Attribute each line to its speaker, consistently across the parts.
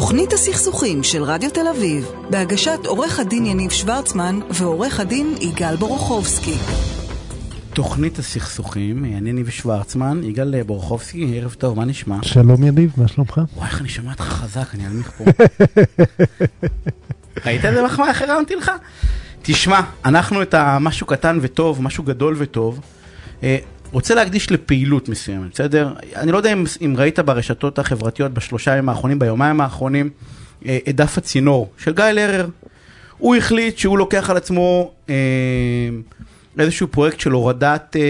Speaker 1: תוכנית הסכסוכים של רדיו תל אביב, בהגשת עורך הדין יניב שוורצמן ועורך הדין יגאל בורוכובסקי.
Speaker 2: תוכנית הסכסוכים, אני יניב שוורצמן, יגאל בורוכובסקי, ערב טוב, מה נשמע?
Speaker 3: שלום יניב, מה שלומך?
Speaker 2: וואי, איך אני שומע אותך חזק, אני אלמיך פה. ראית איזה מחמאה איך הרמתי לך? תשמע, אנחנו את המשהו קטן וטוב, משהו גדול וטוב, אה, רוצה להקדיש לפעילות מסוימת, בסדר? אני לא יודע אם, אם ראית ברשתות החברתיות בשלושה ימים האחרונים, ביומיים האחרונים, אה, את דף הצינור של גיא לרר. הוא החליט שהוא לוקח על עצמו אה, איזשהו פרויקט של הורדת אה,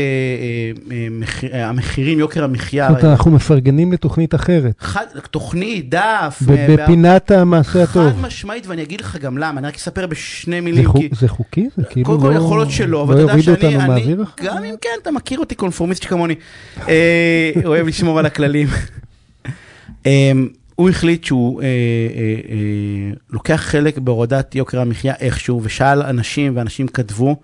Speaker 2: אה, מחיר, אה, המחירים, יוקר המחיה.
Speaker 3: זאת אומרת, אנחנו מפרגנים לתוכנית אחרת.
Speaker 2: חד, תוכנית, דף. אה,
Speaker 3: בפינת המעשה הטוב.
Speaker 2: חד משמעית, ואני אגיד לך גם למה, אני רק אספר בשני מילים.
Speaker 3: זה
Speaker 2: כי...
Speaker 3: זה חוקי? זה כאילו
Speaker 2: קודם כל
Speaker 3: לא-
Speaker 2: יכול להיות שלא, אבל
Speaker 3: לא
Speaker 2: אתה יודע שאני,
Speaker 3: אותנו
Speaker 2: אני-? גם אם כן, אתה מכיר אותי קונפורמיסט שכמוני, אה, אוהב לשמור על הכללים. אה, הוא החליט שהוא אה, אה, אה, לוקח חלק בהורדת יוקר המחיה איכשהו, ושאל אנשים, ואנשים כתבו,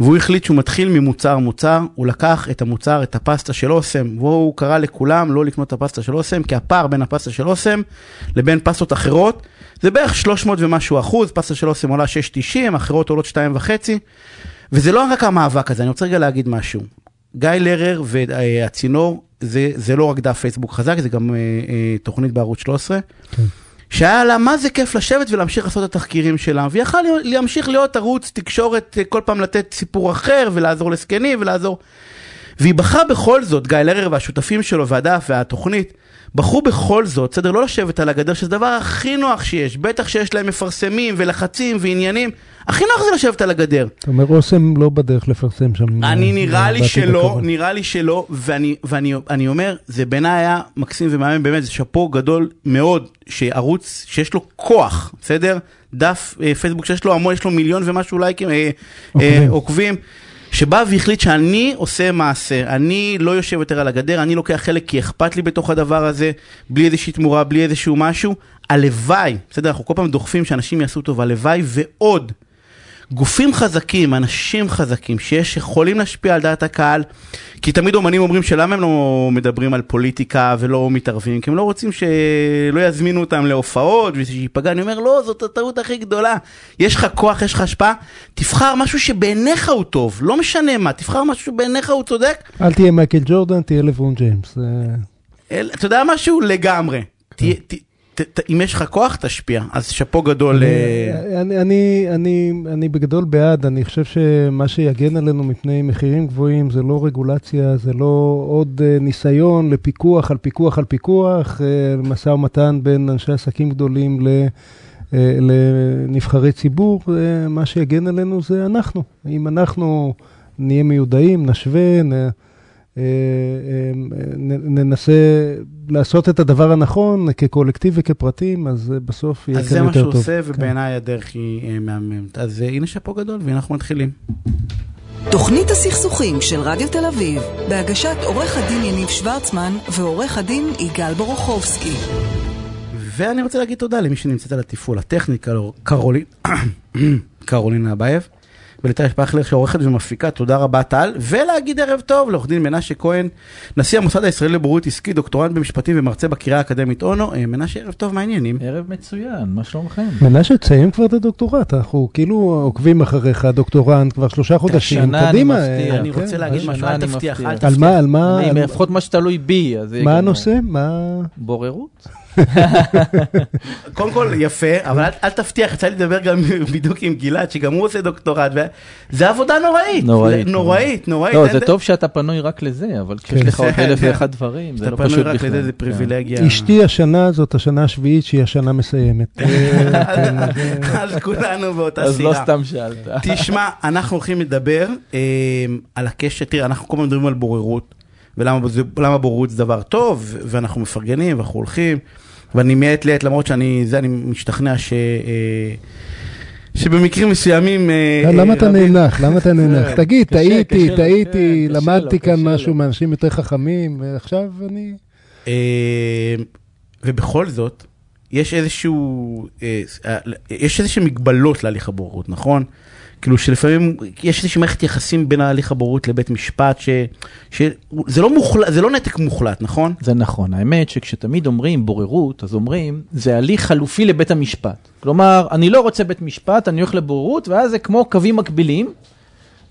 Speaker 2: והוא החליט שהוא מתחיל ממוצר מוצר, הוא לקח את המוצר, את הפסטה של אוסם, והוא קרא לכולם לא לקנות את הפסטה של אוסם, כי הפער בין הפסטה של אוסם לבין פסטות אחרות, זה בערך 300 ומשהו אחוז, פסטה של אוסם עולה 6.90, אחרות עולות 2.5, וזה לא רק המאבק הזה, אני רוצה רגע להגיד משהו. גיא לרר והצינור, זה, זה לא רק דף פייסבוק חזק, זה גם אה, אה, תוכנית בערוץ 13.
Speaker 3: כן.
Speaker 2: שהיה לה מה זה כיף לשבת ולהמשיך לעשות את התחקירים שלה, ויכל להמשיך להיות ערוץ תקשורת, אה, כל פעם לתת סיפור אחר ולעזור לזקנים ולעזור. והיא בחרה בכל זאת, גיא לרר והשותפים שלו והדף והתוכנית, בחרו בכל זאת, בסדר, לא לשבת על הגדר, שזה הדבר הכי נוח שיש, בטח שיש להם מפרסמים ולחצים ועניינים, הכי נוח זה לשבת על הגדר.
Speaker 3: אתה אומר, אוסם לא בדרך לפרסם שם.
Speaker 2: אני
Speaker 3: אה,
Speaker 2: נראה לי שלא. נראה לי שלא, ואני, ואני אני אומר, זה בעיניי היה מקסים ומאמן, באמת, זה שאפו גדול מאוד, שערוץ שיש לו כוח, בסדר? דף אה, פייסבוק שיש לו המון, יש לו מיליון ומשהו לייקים, אה, אה,
Speaker 3: עוקבים.
Speaker 2: שבא והחליט שאני עושה מעשה, אני לא יושב יותר על הגדר, אני לוקח חלק כי אכפת לי בתוך הדבר הזה, בלי איזושהי תמורה, בלי איזשהו משהו. הלוואי, בסדר, אנחנו כל פעם דוחפים שאנשים יעשו טוב, הלוואי ועוד. גופים חזקים, אנשים חזקים, שיש, יכולים להשפיע על דעת הקהל, כי תמיד אומנים אומרים שלמה הם לא מדברים על פוליטיקה ולא מתערבים, כי הם לא רוצים שלא יזמינו אותם להופעות ושייפגע, אני אומר, לא, זאת הטעות הכי גדולה. יש לך כוח, יש לך השפעה, תבחר משהו שבעיניך הוא טוב, לא משנה מה, תבחר משהו שבעיניך הוא צודק,
Speaker 3: אל תהיה מייקל ג'ורדן, תהיה לברון ג'יימס.
Speaker 2: אתה יודע משהו? לגמרי. ת- ת- ת- אם יש לך כוח, תשפיע. אז שאפו גדול. אה,
Speaker 3: אני, אני, אני, אני בגדול בעד, אני חושב שמה שיגן עלינו מפני מחירים גבוהים זה לא רגולציה, זה לא עוד אה, ניסיון לפיקוח על פיקוח על פיקוח, אה, משא ומתן בין אנשי עסקים גדולים ל... לנבחרי ציבור, מה שיגן עלינו זה אנחנו. אם אנחנו נהיה מיודעים, נשווה, ננסה לעשות את הדבר הנכון כקולקטיב וכפרטים, אז אה, בסוף יהיה
Speaker 2: אז
Speaker 3: כאן
Speaker 2: זה מה
Speaker 3: יותר
Speaker 2: שהוא
Speaker 3: טוב.
Speaker 2: עושה,
Speaker 3: כן.
Speaker 2: ובעיניי הדרך היא אה, מהממת. אז אה, הנה שאפו גדול, ואנחנו מתחילים.
Speaker 1: תוכנית הסכסוכים של רדיו תל אביב, בהגשת עורך הדין יניב שוורצמן ועורך הדין יגאל בורוכובסקי.
Speaker 2: ואני רוצה להגיד תודה למי שנמצאת על התפעול הטכני, קרול- קרולין, קרולינה אבייב, ולטל שפכלר שעורכת ומפיקה, תודה רבה טל, ולהגיד ערב טוב לעורך דין מנשה כהן, נשיא המוסד הישראלי לבוררות עסקי, דוקטורנט במשפטים ומרצה בקריה האקדמית אונו. אה, מנשה, ערב טוב, מה העניינים?
Speaker 4: ערב מצוין, מה שלומכם?
Speaker 3: מנשה, תסיים כבר את הדוקטורט, אנחנו כאילו עוקבים אחריך, דוקטורנט, כבר שלושה חודשים,
Speaker 4: השנה אני
Speaker 3: קדימה. אה,
Speaker 2: אני
Speaker 3: כן.
Speaker 2: רוצה להגיד
Speaker 4: השנה
Speaker 2: משהו, אל תבטיח. אל
Speaker 3: על
Speaker 2: תבטיח.
Speaker 3: מה, על מה, על-
Speaker 4: לפחות מה שתלוי בי, אז
Speaker 3: מה. הנושא? מה...
Speaker 4: בוררות?
Speaker 2: קודם כל יפה, אבל אל, אל תבטיח, יצא לי לדבר גם בדיוק עם גלעד, שגם הוא עושה דוקטורט, וזה עבודה נוראית.
Speaker 4: נוראית.
Speaker 2: נוראית, נוראית.
Speaker 4: לא,
Speaker 2: אין
Speaker 4: זה טוב שאתה פנוי רק לזה, אבל כשיש. לך עוד אלף ואחד דברים, זה
Speaker 2: אתה
Speaker 4: לא
Speaker 2: פנוי
Speaker 4: פשוט
Speaker 2: רק
Speaker 4: בכלל.
Speaker 2: לזה, זה
Speaker 4: כן.
Speaker 2: פריבילגיה.
Speaker 3: אשתי השנה זאת השנה השביעית שהיא השנה מסיימת. אה, אז,
Speaker 2: אז כולנו באותה
Speaker 4: אז לא
Speaker 2: סירה.
Speaker 4: סתם שאלת.
Speaker 2: תשמע, אנחנו הולכים לדבר אה, על הקשר, תראה, אנחנו כל הזמן מדברים על בוררות, ולמה למה בוררות זה דבר טוב, ואנחנו מפרגנים, ואנחנו הולכים, ואני מעת לעת, למרות שאני, זה, אני משתכנע ש... אה, שבמקרים מסוימים... אה,
Speaker 3: למה
Speaker 2: אה,
Speaker 3: אתה
Speaker 2: רבים-
Speaker 3: נאנח? למה אתה נאנח? תגיד, טעיתי, טעיתי, למדתי כאן משהו. מאנשים יותר חכמים, ועכשיו אני...
Speaker 2: אה, ובכל זאת, יש איזשהו, אה, אה, יש איזשהם מגבלות להליך הבוררות, נכון? כאילו שלפעמים יש איזושהי מערכת יחסים בין ההליך הבוררות לבית משפט, ש- שזה לא מוחלט, זה לא נתק מוחלט, נכון?
Speaker 4: זה נכון, האמת שכשתמיד אומרים בוררות, אז אומרים, זה הליך חלופי לבית המשפט. כלומר, אני לא רוצה בית משפט, אני הולך לבוררות, ואז זה כמו קווים מקבילים,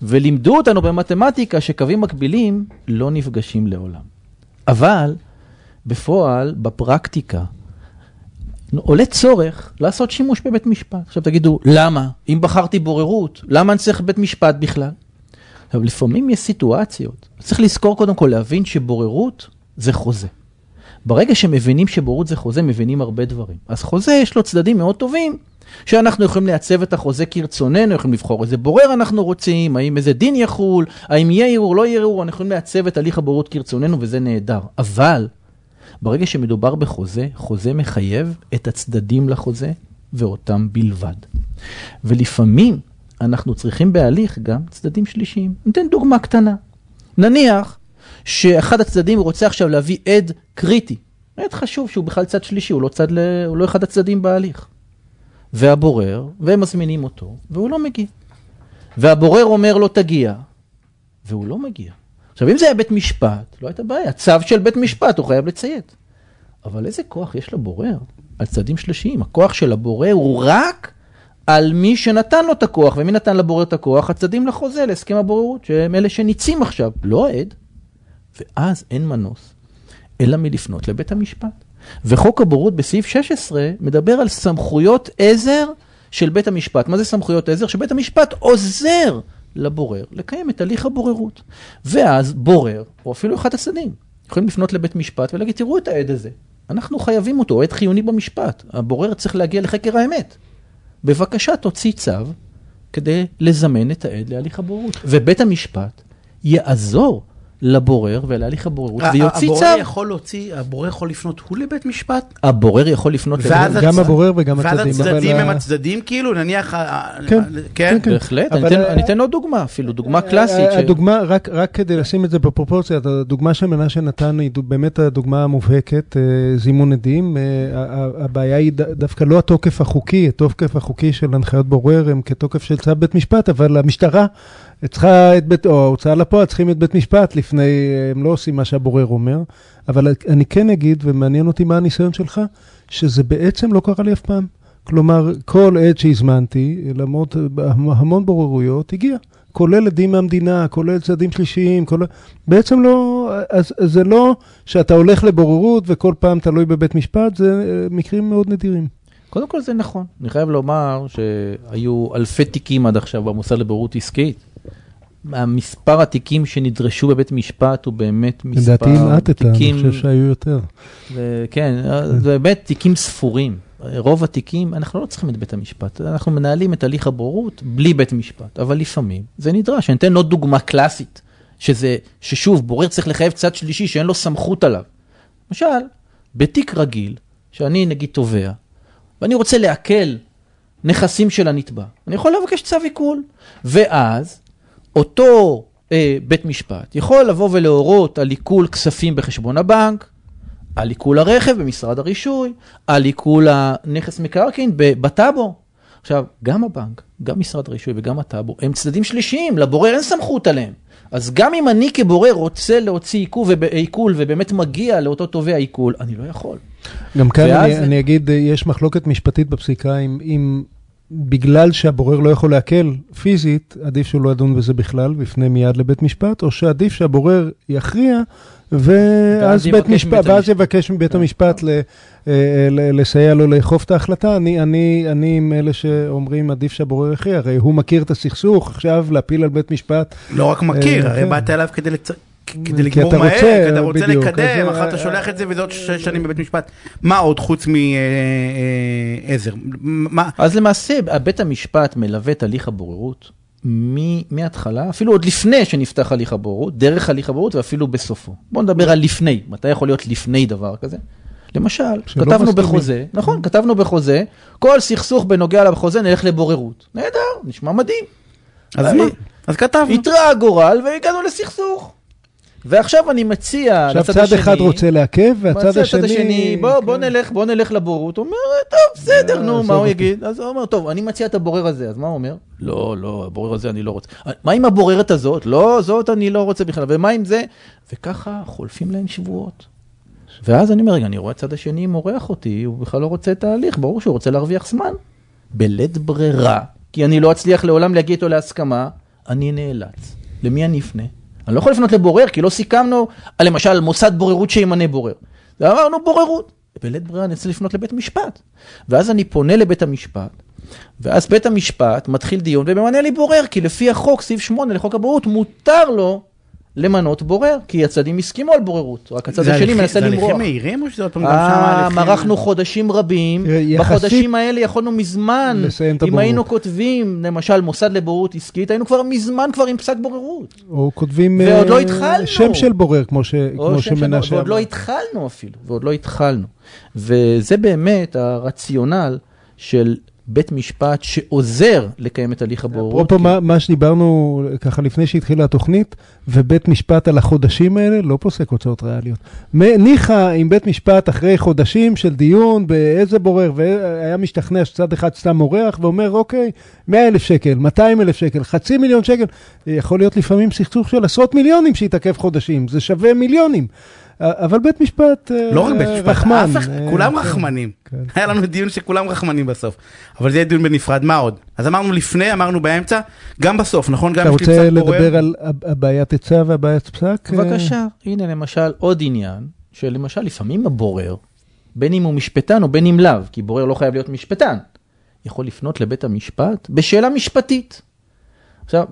Speaker 4: ולימדו אותנו במתמטיקה שקווים מקבילים לא נפגשים לעולם. אבל בפועל, בפרקטיקה, עולה צורך לעשות שימוש בבית משפט. עכשיו תגידו, למה? אם בחרתי בוררות, למה אני צריך בית משפט בכלל? עכשיו, לפעמים יש סיטואציות, צריך לזכור קודם כל להבין שבוררות זה חוזה. ברגע שמבינים שבוררות זה חוזה, מבינים הרבה דברים. אז חוזה יש לו צדדים מאוד טובים, שאנחנו יכולים לייצב את החוזה כרצוננו, יכולים לבחור איזה בורר אנחנו רוצים, האם איזה דין יחול, האם יהיה ערעור, לא יהיה ערעור, אנחנו יכולים לייצב את הליך הבוררות כרצוננו וזה נהדר. אבל ברגע שמדובר בחוזה, חוזה מחייב את הצדדים לחוזה ואותם בלבד. ולפעמים אנחנו צריכים בהליך גם צדדים שלישיים. ניתן דוגמה קטנה. נניח שאחד הצדדים רוצה עכשיו להביא עד קריטי, עד חשוב שהוא בכלל צד שלישי, הוא לא, צד ל... הוא לא אחד הצדדים בהליך. והבורר, והם מזמינים אותו, והוא לא מגיע. והבורר אומר לו תגיע, והוא לא מגיע. עכשיו אם זה היה בית משפט, לא הייתה בעיה, צו של בית משפט הוא חייב לציית. אבל איזה כוח יש לבורר על צדדים שלישיים? הכוח של הבורר הוא רק על מי שנתן לו את הכוח, ומי נתן לבורר את הכוח? הצדדים לחוזה, להסכם הבוררות, שהם אלה שניצים עכשיו, לא העד. ואז אין מנוס, אלא מלפנות לבית המשפט. וחוק הבורות בסעיף 16 מדבר על סמכויות עזר של בית המשפט. מה זה סמכויות עזר? שבית המשפט עוזר לבורר לקיים את הליך הבוררות. ואז בורר, או אפילו אחד הצדדים, יכולים לפנות לבית משפט ולהגיד, תראו את העד הזה, אנחנו חייבים אותו, עד חיוני במשפט. הבורר צריך להגיע לחקר האמת. בבקשה תוציא צו כדי לזמן את העד להליך הבוררות. ובית המשפט יעזור לבורר ולהליך הבוררות ויוציא צו.
Speaker 2: הבורר יכול להוציא, הבורר יכול לפנות הוא לבית משפט?
Speaker 4: הבורר יכול לפנות
Speaker 2: ואז
Speaker 4: לבית
Speaker 3: גם
Speaker 2: הצ-
Speaker 3: הבורר וגם
Speaker 2: ואז
Speaker 3: הצדדים, אבל
Speaker 2: הצדדים הם הצדדים כאילו, נניח... ה-
Speaker 3: כן,
Speaker 2: כן?
Speaker 3: כן.
Speaker 4: בהחלט, אני אתן- עוד דוגמה אפילו, דוגמה קלאסית.
Speaker 3: הדוגמה, רק, רק כדי לשים את זה בפרופורציה, הדוגמה שמנשה נתן היא באמת הדוגמה המובהקת, אה, זימון עדים. אה, הבעיה היא דווקא לא התוקף החוקי, התוקף החוקי של הנחיות בורר הם כתוקף של צו בית משפט, אבל המשטרה צריכה את בית, או ההוצאה לפועל צריכים את בית משפט לפני, אה, הם לא עושים מה שהבורר אומר. אבל אני כן אגיד, ומעניין אותי מה הניסיון שלך, שזה בעצם לא קרה לי אף פעם. כלומר, כל עד שהזמנתי, למרות המון בוררויות, הגיע. כולל עדים מהמדינה, כולל צדדים שלישיים, כולל... בעצם לא, אז, אז זה לא שאתה הולך לבוררות וכל פעם תלוי בבית משפט, זה אה, מקרים מאוד נדירים.
Speaker 4: קודם כל זה נכון. אני חייב לומר שהיו אלפי תיקים עד עכשיו במוסד לבוררות עסקית. המספר התיקים שנדרשו בבית משפט הוא באמת מספר
Speaker 3: לדעתי המעטת, אני
Speaker 4: תיקים,
Speaker 3: חושב שהיו יותר.
Speaker 4: ו- כן, זה באמת תיקים ספורים. רוב התיקים, אנחנו לא צריכים את בית המשפט, אנחנו מנהלים את הליך הבוררות בלי בית משפט, אבל לפעמים זה נדרש. אני אתן עוד דוגמה קלאסית, שזה, ששוב, בורר צריך לחייב צד שלישי שאין לו סמכות עליו. למשל, בתיק רגיל, שאני נגיד תובע, ואני רוצה לעכל נכסים של הנתבע, אני יכול לבקש צו עיקול, ואז אותו אה, בית משפט יכול לבוא ולהורות על עיקול כספים בחשבון הבנק, על עיקול הרכב במשרד הרישוי, על עיקול הנכס מקרקעין בטאבו. עכשיו, גם הבנק, גם משרד הרישוי וגם הטאבו, הם צדדים שלישיים, לבורר אין סמכות עליהם. אז גם אם אני כבורר רוצה להוציא עיקול ובאמת מגיע לאותו תובע עיקול, אני לא יכול.
Speaker 3: גם כאן
Speaker 4: ואז-
Speaker 3: אני, אני אגיד, אה, יש מחלוקת משפטית בפסיקה אם, אם בגלל שהבורר לא יכול להקל פיזית, עדיף שהוא לא ידון בזה בכלל, ויפנה מיד לבית משפט, או שעדיף שהבורר יכריע, ואז בית משפט, ואז
Speaker 4: המשפט.
Speaker 3: יבקש מבית המשפט ל, אה, ל, לסייע לו לאכוף את ההחלטה. אני, אני, אני עם אלה שאומרים עדיף שהבורר יכריע, הרי הוא מכיר את הסכסוך, עכשיו להפיל על בית משפט.
Speaker 2: לא רק מכיר,
Speaker 3: אה,
Speaker 2: הרי
Speaker 3: כן.
Speaker 2: באת אליו כדי. כדי לגמור מהר, כי אתה רוצה
Speaker 3: בדיוק,
Speaker 2: לקדם, אחר אתה
Speaker 3: אה,
Speaker 2: שולח את זה וזה עוד שש שנים בבית משפט. מה עוד חוץ מעזר? מה?
Speaker 4: אז למעשה, בית המשפט מלווה את הליך הבוררות מ- מההתחלה, אפילו עוד לפני שנפתח הליך הבוררות, דרך הליך הבוררות ואפילו בסופו. בואו נדבר על לפני, מתי יכול להיות לפני דבר כזה? למשל,
Speaker 3: שלא
Speaker 4: כתבנו
Speaker 3: מסכימים.
Speaker 4: בחוזה, נכון, כתבנו בחוזה, כל סכסוך בנוגע לחוזה נלך לבוררות. נהדר, נשמע מדהים.
Speaker 2: אז מה? אז כתבנו.
Speaker 4: התראה הגורל והגענו לסכסוך. ועכשיו אני מציע
Speaker 3: עכשיו
Speaker 4: לצד
Speaker 3: צד
Speaker 4: השני...
Speaker 3: אחד רוצה לעכב, והצד
Speaker 4: מהצד
Speaker 3: השני...
Speaker 4: בוא, בוא
Speaker 3: כן.
Speaker 4: נלך, בוא נלך לבוררות. הוא אומר, טוב, בסדר,
Speaker 3: אה,
Speaker 4: נו,
Speaker 3: עזוב
Speaker 4: מה הוא
Speaker 3: אותי.
Speaker 4: יגיד? אז הוא אומר, טוב, אני מציע את הבורר הזה, אז מה הוא אומר? לא, לא, הבורר הזה אני לא רוצה. מה עם הבוררת הזאת? לא, זאת אני לא רוצה בכלל. ומה עם זה? וככה חולפים להם שבועות. ואז אני אומר, רגע, אני רואה צד השני מורח אותי, הוא בכלל לא רוצה את ההליך, ברור שהוא רוצה להרוויח זמן. בלית ברירה, כי אני לא אצליח לעולם להגיע איתו להסכמה, אני נאלץ. למי אני אפנה? אני לא יכול לפנות לבורר, כי לא סיכמנו, למשל, מוסד בוררות שימנה בורר. ואמרנו בוררות. בלית ברירה אני צריך לפנות לבית משפט. ואז אני פונה לבית המשפט, ואז בית המשפט מתחיל דיון וממנה לי בורר, כי לפי החוק, סעיף 8 לחוק הבוררות, מותר לו למנות בורר, כי הצדדים הסכימו על בוררות, רק הצד
Speaker 2: זה
Speaker 4: השני מנסה
Speaker 2: זה
Speaker 4: למרוח.
Speaker 2: הליכים מהירים או שזה עוד פעם גם שם
Speaker 4: אה,
Speaker 2: הליכים?
Speaker 4: מרחנו חודשים רבים,
Speaker 3: יחסית-
Speaker 4: בחודשים האלה יכולנו מזמן,
Speaker 3: לסיים את
Speaker 4: אם. היינו כותבים, למשל, מוסד לבוררות עסקית, היינו כבר מזמן כבר עם פסק בוררות.
Speaker 3: או כותבים
Speaker 4: ועוד
Speaker 3: אה,
Speaker 4: לא התחלנו.
Speaker 3: שם של בורר, כמו ש- שמנשה
Speaker 4: ועוד. לא התחלנו אפילו, ועוד לא התחלנו. וזה באמת הרציונל של בית משפט שעוזר לקיים את הליך הבוררות.
Speaker 3: אפרופו מה, מה שדיברנו ככה לפני שהתחילה התוכנית, ובית משפט על החודשים האלה לא פוסק הוצאות ריאליות. ניחא אם בית משפט אחרי חודשים של דיון באיזה בורר, והיה משתכנע שצד אחד סתם מורח, ואומר, אוקיי, 100 אלף שקל, 200 אלף שקל, חצי מיליון שקל, יכול להיות לפעמים סכסוך של עשרות מיליונים שיתעכב חודשים, זה שווה מיליונים. אבל בית משפט אה,
Speaker 2: לא רק בית משפט,
Speaker 3: רחמן.
Speaker 2: אף אחד-
Speaker 3: אה,
Speaker 2: כולם
Speaker 3: כן.
Speaker 2: רחמנים.
Speaker 3: כן.
Speaker 2: היה לנו דיון שכולם רחמנים בסוף. אבל זה יהיה דיון בנפרד, מה עוד? אז אמרנו לפני, אמרנו באמצע, גם בסוף, נכון? גם
Speaker 3: אתה רוצה. לדבר על הב- הבעיית היצע והבעיית פסק?
Speaker 4: בבקשה, הנה למשל עוד עניין, שלמשל לפעמים הבורר, בין אם הוא משפטן או בין אם לאו, כי בורר לא חייב להיות משפטן, יכול לפנות לבית המשפט בשאלה משפטית. עכשיו,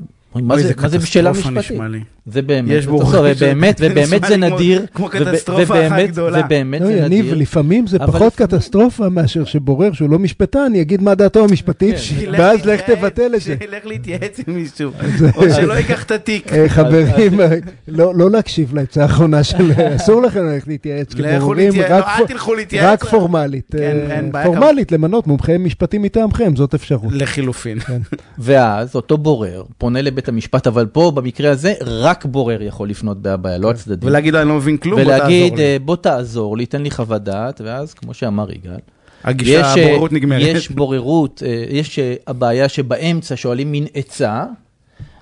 Speaker 4: מה זה, מה זה בשאלה משפטית? זה באמת, באמת,
Speaker 2: זה
Speaker 4: ובאמת זה נדיר,
Speaker 2: כמו קטסטרופה אחת
Speaker 4: ובאמת-
Speaker 2: גדולה.
Speaker 4: ובאמת זה
Speaker 3: יניב,
Speaker 4: נדיר.
Speaker 3: לפעמים זה
Speaker 4: אבל
Speaker 3: פחות קטסטרופה מאשר שבורר שהוא לא משפטן יגיד מה דעתו המשפטית,
Speaker 4: כן.
Speaker 3: ואז לך תבטל את זה.
Speaker 2: שילך להתייעץ עם מישהו, או שלא ייקח את התיק.
Speaker 3: אה, חברים, אה, לא לא להקשיב לעצה האחרונה של... אסור לכם ללכת להתייעץ כבוררים, רק
Speaker 2: לא,
Speaker 3: פורמלית.
Speaker 2: כן,
Speaker 3: אה. פורמלית, למנות מומחה משפטי מטעמכם, זאת אפשרות.
Speaker 2: לחילופין.
Speaker 4: ואז אותו בורר פונה לבית המשפט, אבל פה במקרה הזה רק בורר יכול לפנות בהבעיה, לא הצדדים.
Speaker 2: ולהגיד אני לא מבין כלום, בוא תעזור לי.
Speaker 4: בוא תעזור לי, תן לי חוות דעת, ואז כמו שאמר יגאל,
Speaker 2: הגישה,
Speaker 4: יש, אה,
Speaker 2: הבוררות נגמרת.
Speaker 4: יש בוררות, אה, יש אה, הבעיה שבאמצע שואלים מין עצה,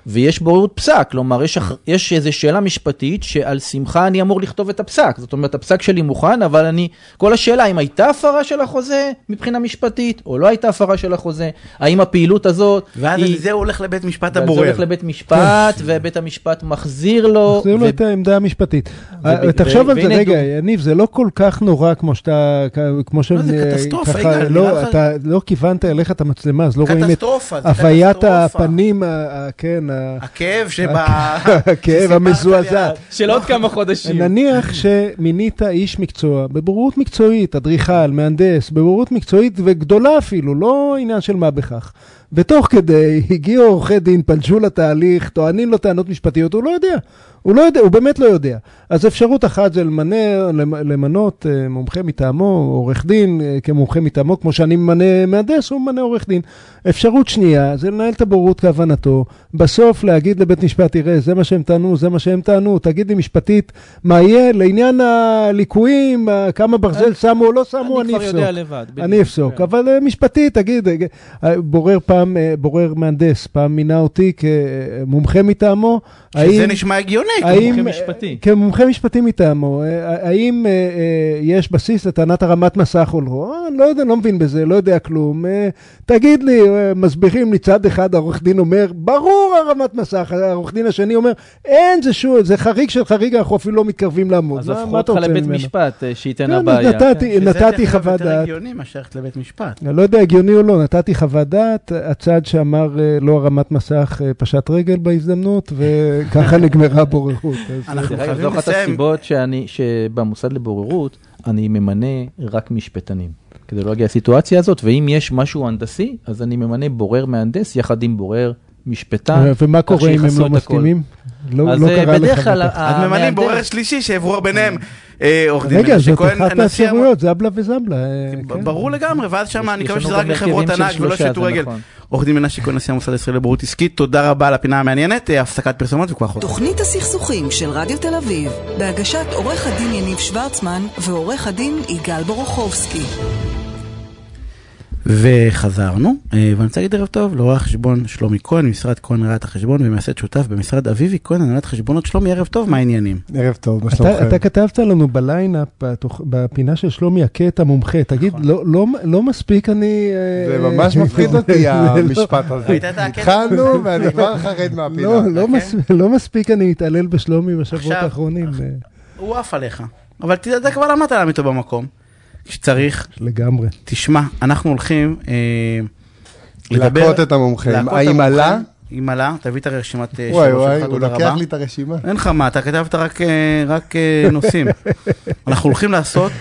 Speaker 4: ויש בוררות פסק, כלומר יש, אח- יש איזו שאלה משפטית שעל שמחה אני אמור לכתוב את הפסק, זאת אומרת הפסק שלי מוכן, אבל אני, כל השאלה האם הייתה הפרה של החוזה מבחינה משפטית, או לא הייתה הפרה של החוזה, האם הפעילות הזאת,
Speaker 2: ואז
Speaker 4: היא-
Speaker 2: זה הולך לבית משפט
Speaker 4: ואז זה
Speaker 2: הבורר.
Speaker 4: הולך לבית משפט, ובית המשפט מחזיר לו,
Speaker 3: תחזיר לו
Speaker 4: ו-
Speaker 3: את העמדה המשפטית.
Speaker 4: ו-
Speaker 3: אה, תחשוב
Speaker 4: ו-
Speaker 3: על זה רגע, יניב, זה לא כל כך נורא כמו שאתה, כמו ש...
Speaker 2: זה קטסטרופה,
Speaker 3: ככה,
Speaker 2: יגאל, נראה
Speaker 3: לא, אתה לא כיוונת אליך את המצלמה, אז לא רואים את
Speaker 2: קטסטרופה, זה
Speaker 3: הוויית
Speaker 2: קטסטרופה.
Speaker 3: הפנים, כן,
Speaker 2: הכאב שבה...
Speaker 3: הכאב המזועזע.
Speaker 4: של עוד כמה חודשים.
Speaker 3: נניח שמינית איש מקצוע, בבוררות מקצועית, אדריכל, מהנדס, בבוררות מקצועית וגדולה אפילו, לא עניין של מה בכך. ותוך כדי הגיעו עורכי דין, פלשו לתהליך, טוענים לו טענות משפטיות, הוא לא יודע. הוא לא יודע, הוא באמת לא יודע. אז אפשרות אחת זה למנה, למ- למנות אה, מומחה מטעמו, עורך דין אה, כמומחה מטעמו, כמו שאני ממנה מהנדס, הוא ממנה עורך דין. אפשרות שנייה זה לנהל את הבוררות כהבנתו, בסוף להגיד לבית משפט, תראה, זה מה שהם טענו, זה מה שהם טענו, תגיד לי משפטית, מה יהיה לעניין הליקויים, כמה ברזל שמו או לא שמו, אני
Speaker 4: אני כבר
Speaker 3: אפסוק.
Speaker 4: יודע לבד.
Speaker 3: אני אפסוק,
Speaker 4: כן.
Speaker 3: אבל אה, משפטית, תגיד, בורר פעם, אה, בורר מהנדס, פעם מינה אותי כמומחה מטעמו,
Speaker 2: שזה
Speaker 3: האם...
Speaker 2: נשמע הגיוני.
Speaker 3: האם,
Speaker 4: כמומחה משפטי.
Speaker 3: כמומחה משפטי מטעמו, אה, האם אה, אה, יש בסיס לטענת הרמת מסך או לא? אני לא יודע, לא מבין בזה, לא יודע כלום. תגיד לי, מסבירים לי צד אחד, העורך דין אומר, ברור הרמת מסך, העורך דין השני אומר, אין, זה שוב, זה חריג של חריג, אנחנו אפילו לא מתקרבים לעמוד.
Speaker 4: אז הפכו אותך לבית? משפט, שייתן
Speaker 3: כן,
Speaker 4: הבעיה.
Speaker 3: נתתי-
Speaker 4: כן.
Speaker 2: שזה
Speaker 3: נתתי
Speaker 2: דרך אגב
Speaker 3: חוות
Speaker 2: יותר
Speaker 3: דעת.
Speaker 2: הגיוני מאשר ללכת לבית משפט.
Speaker 3: אני לא יודע הגיוני או לא, נתתי חוות דעת, הצד שאמר אה, לא הרמת מסך אה, פשט רגל בהזדמנות, וככה נגמרה הבוררות.
Speaker 2: אנחנו
Speaker 3: אה,
Speaker 4: זו אחת. הסיבות שאני, שבמוסד לבוררות, אני ממנה רק משפטנים. כדי לא להגיע לסיטואציה הזאת, ואם יש משהו הנדסי, אז אני ממנה בורר מהנדס יחד עם בורר משפטן.
Speaker 3: ומה קורה אם הם לא. מסכימים? לא לא
Speaker 4: אה,
Speaker 3: קרה
Speaker 4: בדרך
Speaker 3: לך
Speaker 4: כלל
Speaker 3: בטח.
Speaker 2: אז ממנים בורר שלישי שיעברו ביניהם אה, עורך דין
Speaker 3: רגע,
Speaker 2: מנשה
Speaker 3: זאת
Speaker 2: כהן,
Speaker 3: אחת האפשרויות, זבלה וזבלה. אה, כן.
Speaker 2: ברור לגמרי, ואז שם אני מקווה שזה רק לחברות ענק ולא שטו רגל.
Speaker 4: נכון.
Speaker 2: עורך דין מנשה כהן, נשיא המוסד הישראלי לבריאות עסקית, תודה רבה על הפינה המעניינת, אה, הפסקת פרסומות וכוח חוזר.
Speaker 1: תוכנית הסכסוכים של רדיו תל אביב, בהגשת עורך הדין יניב שוורצמן ועורך הדין יגאל בורוכובסקי.
Speaker 2: וחזרנו, אה, ואני רוצה להגיד ערב טוב לעורך חשבון שלומי כהן, משרד כהן ראיית החשבון ומייסד שותף במשרד אביבי כהן, הנהלת חשבונות שלומי, ערב טוב, מה העניינים?
Speaker 5: ערב טוב, מה שלומכם?
Speaker 3: אתה כתבת לנו בליינאפ, בפינה של שלומי הכה את המומחה, תגיד,
Speaker 2: נכון.
Speaker 3: לא, לא, לא מספיק אני...
Speaker 5: זה
Speaker 3: אה,
Speaker 5: ממש מפחיד אותי
Speaker 3: זה לא-
Speaker 5: המשפט הזה.
Speaker 2: הקטע?
Speaker 5: התחלנו ואני כבר חרד מהפינה.
Speaker 3: לא, לא,
Speaker 2: אוקיי.
Speaker 3: לא מספיק אני מתעלל בשלומי בשבועות האחרונים, אה,
Speaker 2: הוא עף עליך, אבל אתה כבר למדת להעמיד אותו במקום. כשצריך,
Speaker 3: לגמרי.
Speaker 2: תשמע, אנחנו הולכים אה, לדבר...
Speaker 5: להכות את
Speaker 2: את
Speaker 5: האם. עלה?
Speaker 2: אם עלה, תביא את הרשימת אה,
Speaker 5: וואי
Speaker 2: שלו
Speaker 5: וואי,
Speaker 2: שלך,
Speaker 5: הוא
Speaker 2: תודה
Speaker 5: לוקח
Speaker 2: רבה.
Speaker 5: לי את הרשימה.
Speaker 2: אין לך מה, אתה כתבת רק, אה, רק אה, נושאים. אנחנו הולכים לעשות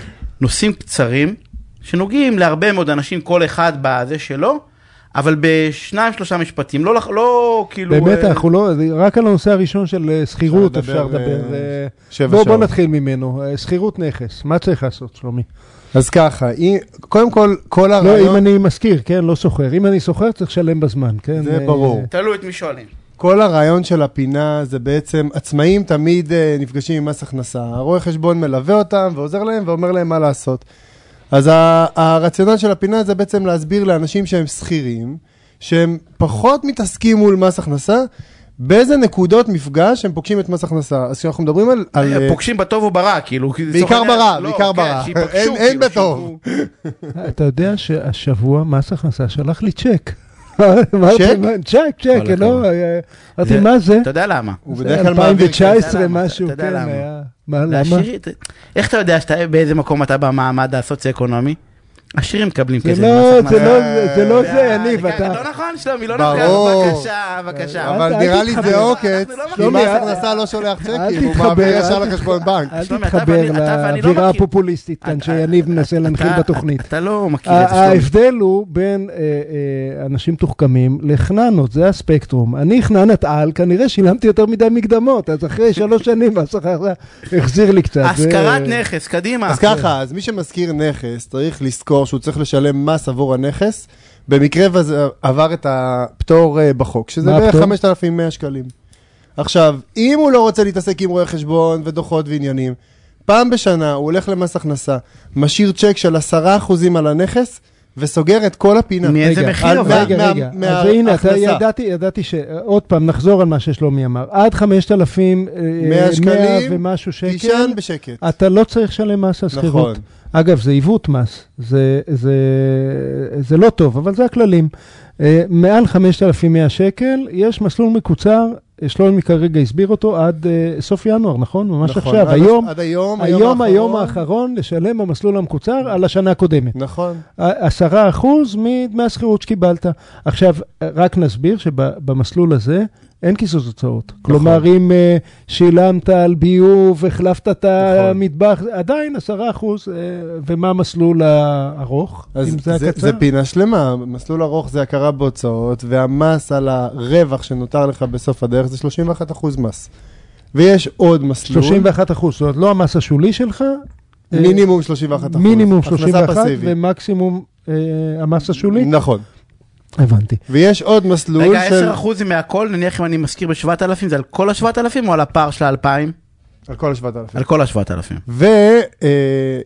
Speaker 2: נושאים קצרים, שנוגעים להרבה מאוד אנשים, כל אחד בזה שלו, אבל בשניים שלושה משפטים, לא, לח- לא כאילו...
Speaker 3: באמת,
Speaker 2: אה,
Speaker 3: אנחנו לא, רק על הנושא הראשון של שכירות
Speaker 5: אפשר לדבר. אה, שבע
Speaker 3: בוא בוא
Speaker 5: שעות.
Speaker 3: נתחיל ממנו. שכירות נכס, מה צריך לעשות, שלומי?
Speaker 5: אז ככה, אם- קודם כל, כל
Speaker 3: לא, אם
Speaker 5: הרעיון,
Speaker 3: אני משכיר, כן, לא שוכר. אם אני שוכר, צריך לשלם בזמן, כן?
Speaker 5: זה
Speaker 3: אה,
Speaker 5: ברור.
Speaker 2: תלוי את מי שואלים.
Speaker 5: כל הרעיון של הפינה זה בעצם, עצמאים תמיד אה, נפגשים עם מס הכנסה. הרואה חשבון מלווה אותם ועוזר להם ואומר להם מה לעשות. אז ה- הרציונל של הפינה זה בעצם להסביר לאנשים שהם שכירים, שהם פחות מתעסקים מול מס הכנסה, באיזה נקודות מפגש הם פוגשים את מס הכנסה. אז כשאנחנו מדברים על... על אה,
Speaker 2: פוגשים בטוב או ברע, כאילו.
Speaker 5: בעיקר ברע,
Speaker 2: לא,
Speaker 5: בעיקר
Speaker 2: כן,
Speaker 5: ברע.
Speaker 2: שייפגשו,
Speaker 5: אין- אין
Speaker 2: כאילו,
Speaker 5: בטוב.
Speaker 2: שידעו.
Speaker 3: אתה יודע שהשבוע מס הכנסה שלח לי צ'ק.
Speaker 5: צ'ק?
Speaker 3: צ'ק, לא. אה, אמרתי, מה זה?
Speaker 2: אתה יודע למה?
Speaker 5: הוא בדרך כלל מעביר... כסף.
Speaker 3: 2019
Speaker 2: למה?
Speaker 3: משהו,
Speaker 2: אתה יודע
Speaker 3: כן,
Speaker 2: למה?
Speaker 3: היה. מה, למה?
Speaker 2: איך אתה יודע באיזה מקום אתה במעמד הסוציו-אקונומי? עשירים מקבלים
Speaker 3: זה
Speaker 2: כסף.
Speaker 3: לא, זה. לא, זה לא זה,
Speaker 2: אה,
Speaker 3: יניב,
Speaker 2: זה
Speaker 3: אתה...
Speaker 2: לא נכון, שלומי, לא
Speaker 5: ברור.
Speaker 2: נכון. בבקשה, בבקשה.
Speaker 5: אבל נראה לי. זה עוקץ,
Speaker 2: לא
Speaker 5: כי
Speaker 3: שלומי,
Speaker 5: מס הכנסה לא שולח צ'קים, הוא מעביר ישר לחשבון בנק.
Speaker 3: אל תתחבר
Speaker 2: לא
Speaker 3: לאווירה הפופוליסטית כאן שיניב מנסה להנחיל בתוכנית.
Speaker 2: אתה לא מכיר את זה, שלומי.
Speaker 3: ההבדל הוא בין אה, אה, אנשים מתוחכמים לחננות, זה הספקטרום. אני חננת על, כנראה שילמתי יותר מדי מקדמות, אז אחרי שלוש שנים מס הכנסה החזיר לי קצת.
Speaker 2: השכרת נכס, קדימה.
Speaker 5: אז ככה, אז מי שמשכיר נכס צריך לזכור שהוא צריך לשלם מס עבור הנכס, במקרה וזה עבר את הפטור אה, בחוק, שזה בערך
Speaker 3: הפטור?
Speaker 5: 5,100 שקלים. עכשיו, אם הוא לא רוצה להתעסק עם רואי חשבון ודוחות ועניינים, פעם בשנה הוא הולך למס הכנסה, משאיר צ'ק של 10% על הנכס, וסוגר את כל הפינה.
Speaker 2: מאיזה
Speaker 3: רגע,
Speaker 2: מחיר אבל?
Speaker 3: רגע,
Speaker 5: מה-
Speaker 3: רגע,
Speaker 5: מה-
Speaker 3: אז הנה, אתה. ידעתי, ידעתי ש... עוד פעם, נחזור על מה ששלומי אמר. עד 5,000, אה,
Speaker 5: 100 שקלים,
Speaker 3: ומשהו שקל,
Speaker 5: תישן בשקט.
Speaker 3: אתה לא צריך לשלם מס על שכירות.
Speaker 5: נכון.
Speaker 3: אגב, זה עיוות מס, זה, זה, זה לא טוב, אבל זה הכללים. אה, מעל 5,100 שקל, יש מסלול מקוצר, שלומי כרגע הסביר אותו, עד אה, סוף ינואר, נכון? ממש
Speaker 5: נכון,
Speaker 3: עכשיו.
Speaker 5: עד-
Speaker 3: היום,
Speaker 5: עד היום,
Speaker 3: היום, היום
Speaker 5: האחרון.
Speaker 3: האחרון, לשלם במסלול המקוצר על השנה הקודמת.
Speaker 5: נכון.
Speaker 3: עשרה אחוז מדמי השכירות שקיבלת. עכשיו, רק נסביר שבמסלול הזה אין קיזוז הוצאות. כלומר, אם אה, שילמת על ביוב, החלפת את המטבח, עדיין עשרה אחוז, אה, ומה המסלול הארוך?
Speaker 5: אז
Speaker 3: אם זה
Speaker 5: זה,
Speaker 3: הקצר?
Speaker 5: זה פינה שלמה, מסלול ארוך זה הכרה בהוצאות, והמס על הרווח שנותר לך בסוף הדרך זה 31% מס. ויש עוד מסלול,
Speaker 3: 31 אחוז, זאת אומרת, לא המס השולי שלך, אה,
Speaker 5: מינימום 31%.
Speaker 3: מינימום
Speaker 5: הכנסה
Speaker 3: 31
Speaker 5: פסיבית.
Speaker 3: ומקסימום אה, המס השולי?
Speaker 5: נכון.
Speaker 3: הבנתי.
Speaker 5: ויש עוד מסלול
Speaker 2: רגע,
Speaker 5: של...
Speaker 2: 10% מהכל, נניח אם אני משכיר ב-7,000, זה על כל ה-7,000 או על הפער של ה-2,000?
Speaker 5: על כל ה-7,000.
Speaker 2: על כל ה-7,000.